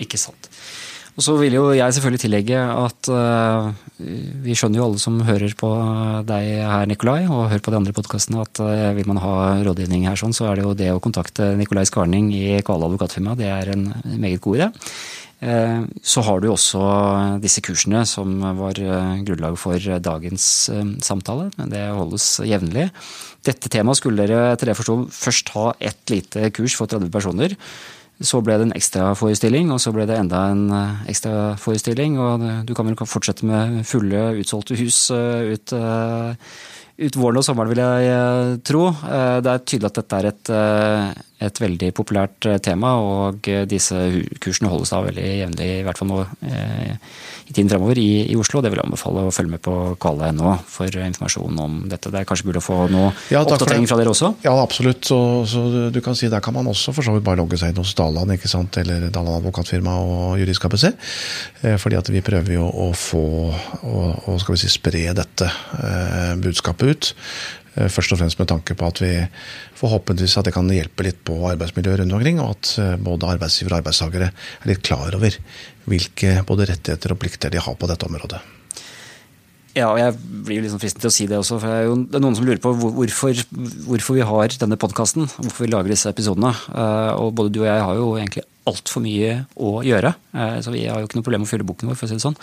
Ikke sant. Og så vil jo jeg selvfølgelig tillegge at uh, vi skjønner jo alle som hører på deg her, Nikolai, og hører på de andre podkastene, at uh, vil man ha rådgivning her, sånn, så er det jo det å kontakte Nikolai Skarning i Kvale advokatfirma, det er en meget god idé. Uh, så har du også disse kursene som var grunnlag for dagens samtale. Det holdes jevnlig. Dette temaet skulle dere etter det forstå først ha ett lite kurs for 30 personer. Så ble det en ekstraforestilling, og så ble det enda en eh, ekstraforestilling. Og du kan vel fortsette med fulle, utsolgte hus eh, ut, eh, ut våren og sommeren, vil jeg tro. Det er tydelig at dette er et, et veldig populært tema, og disse kursene holdes da veldig jevnlig, i hvert fall nå i tiden fremover i, i, Oslo. Det vil jeg anbefale å følge med på kvale.no for informasjon om dette. Det er kanskje å få noe ja, oppdatering fra dere også? Ja, absolutt. Så, så, du kan si Der kan man også for så vidt bare logge seg inn hos Daland ikke sant? eller Daland advokatfirma og Juridisk ABC. Eh, fordi at vi prøver jo å få og, skal vi si, spre dette eh, budskapet ut. Eh, først og fremst med tanke på at vi forhåpentligvis at det kan hjelpe litt på arbeidsmiljøet rundt omkring, og at eh, både arbeidsgiver og arbeidstakere er litt klar over hvilke både rettigheter og plikter de har på dette området. Ja, og jeg blir liksom fristet til å si det også. for jo det er noen som lurer på hvorfor, hvorfor vi har denne podkasten. Hvorfor vi lager disse episodene. Eh, og både du og jeg har jo egentlig altfor mye å gjøre. Eh, så vi har jo ikke noe problem med å fylle boken vår, for å si det sånn.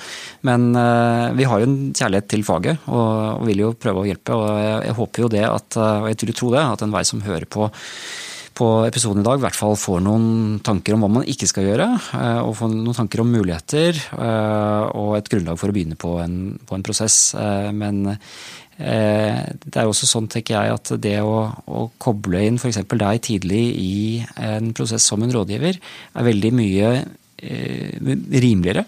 Men eh, vi har jo en kjærlighet til faget og vil jo prøve å hjelpe. Og jeg håper jo det at, og jeg tror det, at enhver som hører på på episoden i dag i hvert fall får noen tanker om hva man ikke skal gjøre. Eh, og får noen tanker om muligheter eh, og et grunnlag for å begynne på en, på en prosess. Eh, men det er også sånn, tenker jeg, at det å, å koble inn f.eks. deg tidlig i en prosess som en rådgiver, er veldig mye rimeligere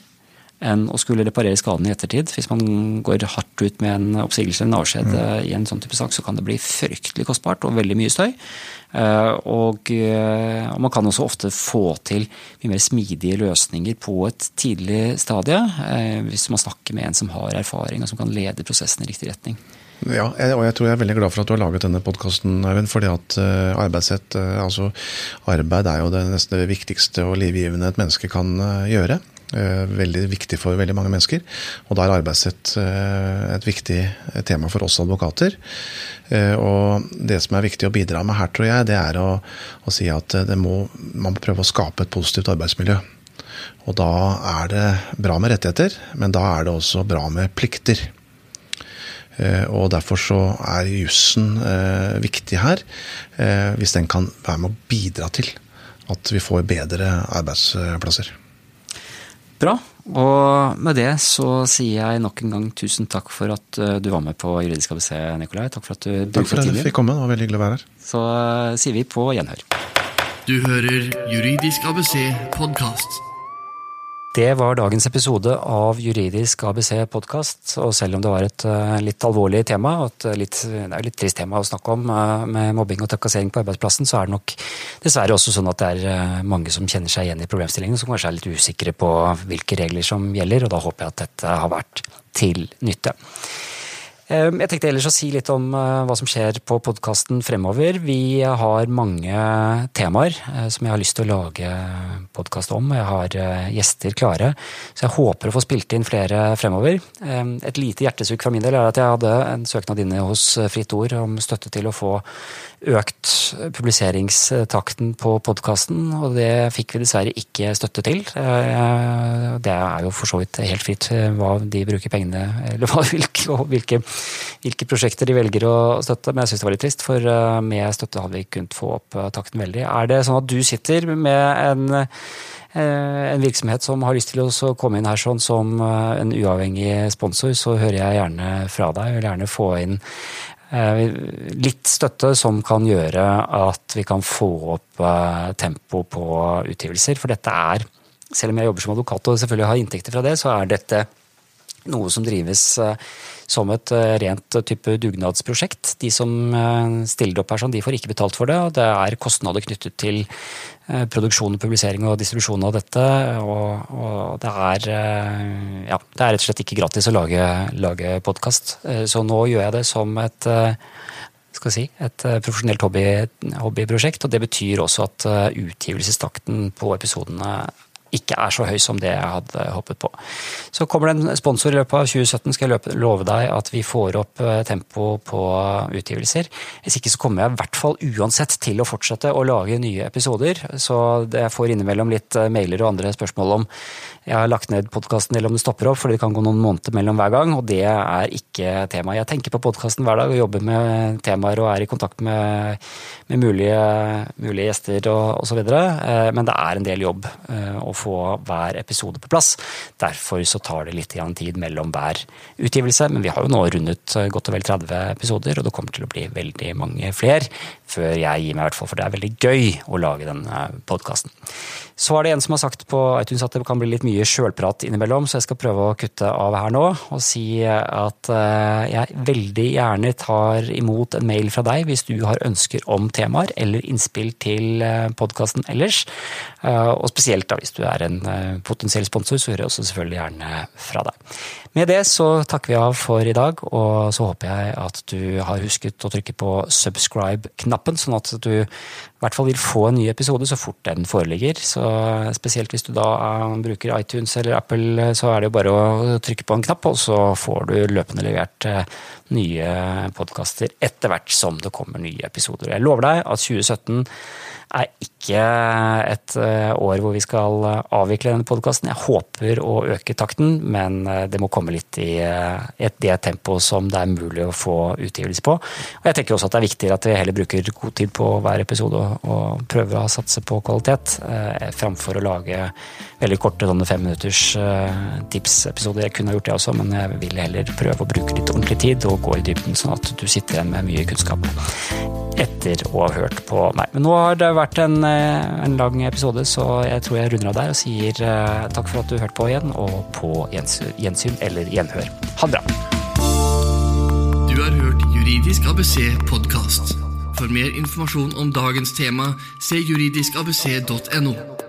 enn å skulle reparere skaden i ettertid. Hvis man går hardt ut med en oppsigelse eller en avskjed mm. i en sånn type sak, så kan det bli fryktelig kostbart og veldig mye støy. Eh, og, og man kan også ofte få til mye mer smidige løsninger på et tidlig stadie, hvis man snakker med en som har erfaring og som kan lede prosessen i riktig retning. Ja, og jeg tror jeg er veldig glad for at du har laget denne podkasten, Eivind. Fordi at arbeidsrett, altså arbeid er jo det nesten det viktigste og livgivende et menneske kan gjøre. Veldig viktig for veldig mange mennesker. Og da er arbeidsrett et viktig tema for oss advokater. Og det som er viktig å bidra med her, tror jeg, det er å, å si at må, man må prøve å skape et positivt arbeidsmiljø. Og da er det bra med rettigheter, men da er det også bra med plikter. Eh, og Derfor så er jussen eh, viktig her, eh, hvis den kan være med å bidra til at vi får bedre arbeidsplasser. Bra. Og med det så sier jeg nok en gang tusen takk for at du var med på Juridisk ABC, Nikolai. Takk for at du Takk for at du fikk komme. Det var veldig hyggelig å være her. Så sier vi på gjenhør. Du hører Juridisk ABC podkast. Det var dagens episode av Juridisk ABC podkast. Og selv om det var et uh, litt alvorlig tema, og et litt, det er litt trist tema å snakke om uh, med mobbing og trakassering på arbeidsplassen, så er det nok dessverre også sånn at det er mange som kjenner seg igjen i problemstillingen, som kanskje er litt usikre på hvilke regler som gjelder, og da håper jeg at dette har vært til nytte. Ehm, jeg tenkte ellers å si litt om eh, hva som skjer på podkasten fremover. Vi har mange temaer eh, som jeg har lyst til å lage podkast om. Jeg har eh, gjester klare, så jeg håper å få spilt inn flere fremover. Ehm, et lite hjertesukk fra min del er at jeg hadde en søknad inne hos Fritt Ord om støtte til å få økt publiseringstakten på podkasten, og det fikk vi dessverre ikke støtte til. Det er jo for så vidt helt fritt hva de bruker pengene eller [LAUGHS] hvilke, hvilke hvilke prosjekter de velger å støtte, men jeg syns det var litt trist, for eh, med støtte hadde vi kunnet få opp eh, takten veldig. Er det sånn at du sitter med en, eh, en virksomhet som har lyst til å komme inn her sånn som en uavhengig sponsor, så hører jeg gjerne fra deg. Jeg vil gjerne få inn litt støtte som kan gjøre at vi kan få opp tempo på utgivelser. For dette er, selv om jeg jobber som advokat og selvfølgelig har inntekter fra det, så er dette noe som drives som et eh, rent eh, type dugnadsprosjekt. De som eh, stiller opp her sånn, de får ikke betalt for det. og Det er kostnader knyttet til produksjon, publisering og distribusjon av dette. Og, og det, er, ja, det er rett og slett ikke gratis å lage, lage podkast. Så nå gjør jeg det som et si, et profesjonelt hobby, hobbyprosjekt. Og det betyr også at utgivelsestakten på episodene ikke er så høy som det jeg hadde håpet på. Så kommer det en sponsor i løpet av 2017, skal jeg love deg at vi får opp eh, tempo på utgivelser. Hvis ikke så kommer jeg i hvert fall uansett til å fortsette å lage nye episoder. Så jeg får innimellom litt eh, mailer og andre spørsmål om jeg har lagt ned podkasten eller om det stopper opp, fordi det kan gå noen måneder mellom hver gang, og det er ikke tema. Jeg tenker på podkasten hver dag og jobber med temaer og er i kontakt med, med mulige, mulige, gjester og osv., eh, men det er en del jobb å få hver episode på plass. Derfor så tar det litt tid mellom hver utgivelse, men vi har jo nå rundet godt og vel 30 episoder, og det kommer til å bli veldig mange flere før jeg gir meg, i hvert fall, for det er veldig gøy å lage denne podkasten. Så er det en som har sagt på iTunes at det kan bli litt mye sjølprat innimellom, så jeg skal prøve å kutte av her nå og si at eh, jeg veldig gjerne tar imot en mail fra deg hvis du har ønsker om temaer eller innspill til eh, podkasten ellers. Eh, og spesielt da hvis du er en potensiell sponsor, så hører jeg også selvfølgelig gjerne fra deg. Med det så takker vi av for i dag, og så håper jeg at du har husket å trykke på subscribe-knappen, sånn at du i hvert fall vil få en ny episode så fort den foreligger. Så Spesielt hvis du da eh, bruker iTunes eller Apple, så er det jo bare å trykke på en knapp, og så får du løpende levert eh, nye podkaster etter hvert som det kommer nye episoder. Jeg lover deg at 2017 er ikke et eh, år hvor vi skal eh, avvikle denne podkasten. Jeg håper å øke takten, men eh, det må komme litt i det tempoet som det er mulig å få utgivelse på. Og jeg tenker også at det er viktigere at vi heller bruker god tid på hver episode og prøver å satse på kvalitet, framfor å lage veldig korte sånne femminutters tipsepisoder. Jeg kunne ha gjort det også, men jeg vil heller prøve å bruke litt ordentlig tid og gå i dybden, sånn at du sitter igjen med mye kunnskap. etter å ha hørt på meg. Men nå har det vært en, eh, en lang episode, så jeg tror jeg runder av der og sier uh, takk for at du hørte på igjen, og på gjensyn, gjensyn eller gjenhør. Ha det bra. Du har hørt Juridisk ABC podkast. For mer informasjon om dagens tema, se juridiskabc.no.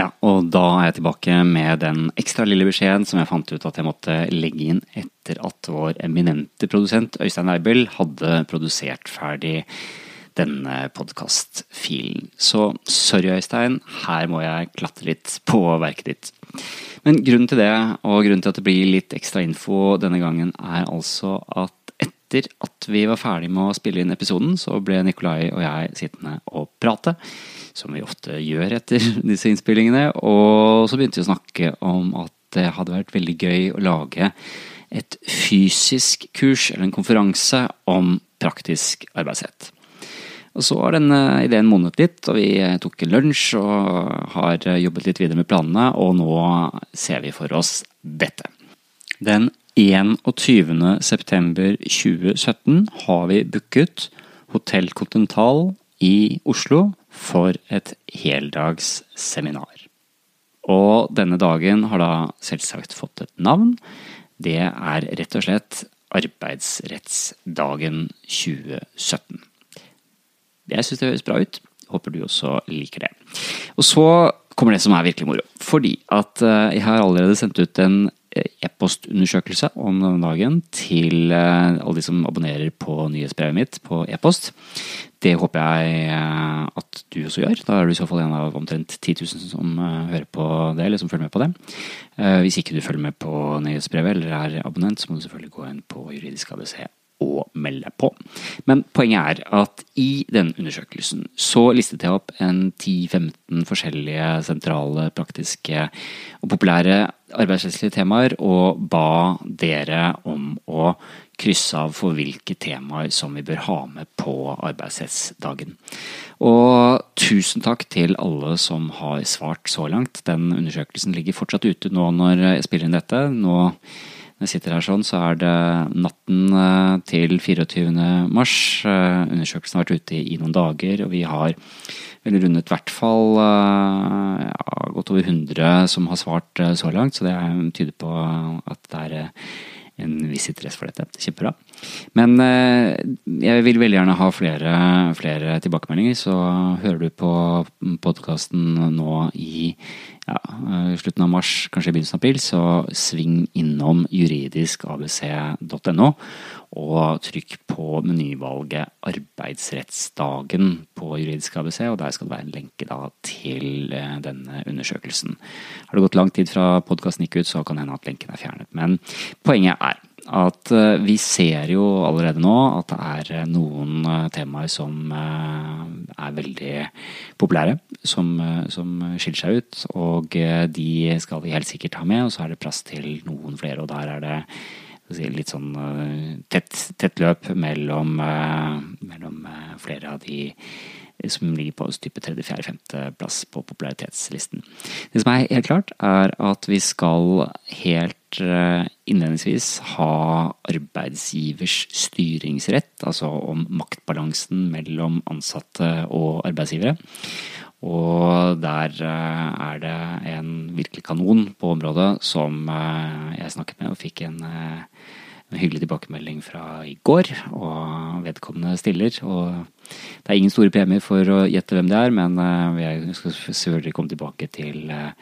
Ja, og da er jeg tilbake med den ekstra lille beskjeden som jeg fant ut at jeg måtte legge inn etter at vår eminente produsent Øystein Weibel hadde produsert ferdig denne podkastfilen. Så sorry, Øystein, her må jeg klatte litt på verket ditt. Men grunnen til det, og grunnen til at det blir litt ekstra info denne gangen, er altså at etter at vi var ferdig med å spille inn episoden, så ble Nikolai og jeg sittende og prate som vi ofte gjør etter [LAUGHS] disse innspillingene. Og så begynte vi å snakke om at det hadde vært veldig gøy å lage et fysisk kurs eller en konferanse om praktisk arbeidsrett. Og så har denne ideen modnet litt, og vi tok en lunsj og har jobbet litt videre med planene, og nå ser vi for oss dette. Den 21. september 2017 har vi booket Hotell Continental i Oslo for et heldagsseminar. Og denne dagen har da selvsagt fått et navn. Det er rett og slett Arbeidsrettsdagen 2017. Jeg syns det høres bra ut. Håper du også liker det. Og så kommer det som er virkelig moro. Fordi at eh, jeg har allerede sendt ut en e-postundersøkelse om dagen til eh, alle de som abonnerer på nyhetsbrevet mitt på e-post. Det håper jeg eh, at du også gjør. Da er du i så fall en av omtrent 10 000 som eh, hører på det, eller som følger med på det. Hvis ikke du følger med på nyhetsbrevet eller er abonnent, så må du selvfølgelig gå inn på Juridisk Og melde på. Men poenget er at i den undersøkelsen så listet jeg opp en 10-15 forskjellige sentrale, praktiske og populære arbeidsrettslige temaer, og ba dere om å krysse av for hvilke temaer som vi bør ha med på arbeidsrettsdagen. Og tusen takk til alle som har svart så langt. Den undersøkelsen ligger fortsatt ute nå når jeg spiller inn dette. Nå jeg sitter her sånn, så er det natten eh, til 24. mars. Eh, undersøkelsen har vært ute i noen dager, og vi har vel rundet i hvert fall eh, ja, godt over 100 som har svart så langt, så det tyder på at det er en viss interesse for dette. Kjempebra. Men jeg vil veldig gjerne ha flere, flere tilbakemeldinger, så hører du på podkasten nå i ja, i slutten av mars, kanskje i begynnelsen av april, så sving innom juridiskabc.no. Og trykk på menyvalget 'Arbeidsrettsdagen' på Juridisk ABC, og der skal det være en lenke da, til eh, denne undersøkelsen. Har det gått lang tid fra podkasten gikk ut, så kan det hende at lenken er fjernet. Men poenget er at eh, vi ser jo allerede nå at det er eh, noen eh, temaer som er veldig populære, som, som skiller seg ut. Og de skal vi helt sikkert ha med, og så er det plass til noen flere. Og der er det litt sånn tett, tett løp mellom, mellom flere av de som ligger på type tredje, fjerde, femte plass på popularitetslisten. Det som er helt klart, er at vi skal helt eh, innledningsvis ha arbeidsgivers styringsrett, altså om maktbalansen mellom ansatte og arbeidsgivere. Og der eh, er det en virkelig kanon på området som eh, jeg snakket med og fikk en en hyggelig tilbakemelding fra i går, og vedkommende stiller. Og det er ingen store premier for å gjette hvem det er, men eh, skal selvfølgelig komme tilbake til eh,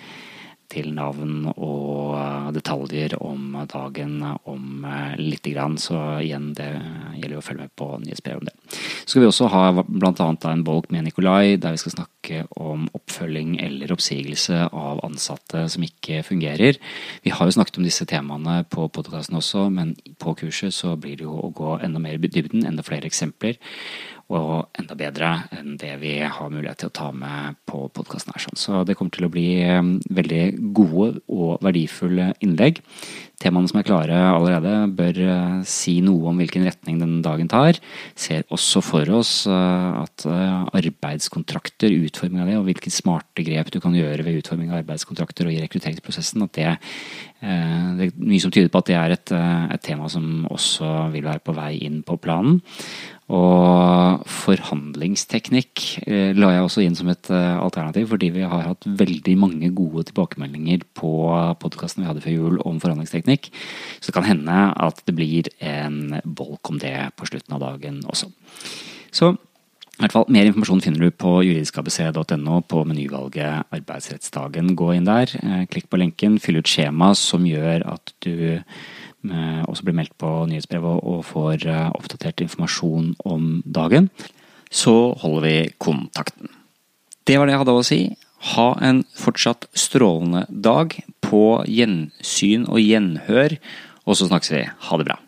til navn og eh, detaljer om dagen om eh, lite grann. Så igjen, det gjelder å følge med på nyhetsbrevet om det. Så skal vi også ha bl.a. en bolk med Nikolai, der vi skal snakke om oppfølging eller oppsigelse av ansatte som ikke fungerer. Vi har jo snakket om disse temaene på podkasten også, men på kurset så blir det jo å gå enda mer i dybden, enda flere eksempler. Og enda bedre enn det vi har mulighet til å ta med på podkasten her. Så det kommer til å bli veldig gode og verdifulle innlegg. Temaene som er klare allerede, bør eh, si noe om hvilken retning den dagen tar. Ser også for oss eh, at eh, arbeidskontrakter, utforming av det, og hvilke smarte grep du kan gjøre ved utforming av arbeidskontrakter og i rekrutteringsprosessen, at det, det er mye som tyder på at det er et, et tema som også vil være på vei inn på planen. Og forhandlingsteknikk eh, la jeg også inn som et eh, alternativ, fordi vi har hatt veldig mange gode tilbakemeldinger på podkasten vi hadde før jul om forhandlingsteknikk. Så det kan hende at det blir en bolk om det på slutten av dagen også. Så i hvert fall, Mer informasjon finner du på juridiskabc.no på menyvalget Arbeidsrettsdagen. Gå inn der, eh, klikk på lenken, fyll ut skjema som gjør at du også blir meldt på nyhetsbrevet og får eh, oppdatert informasjon om dagen, så holder vi kontakten. Det var det jeg hadde å si. Ha en fortsatt strålende dag på gjensyn og gjenhør, og så snakkes vi. Ha det bra.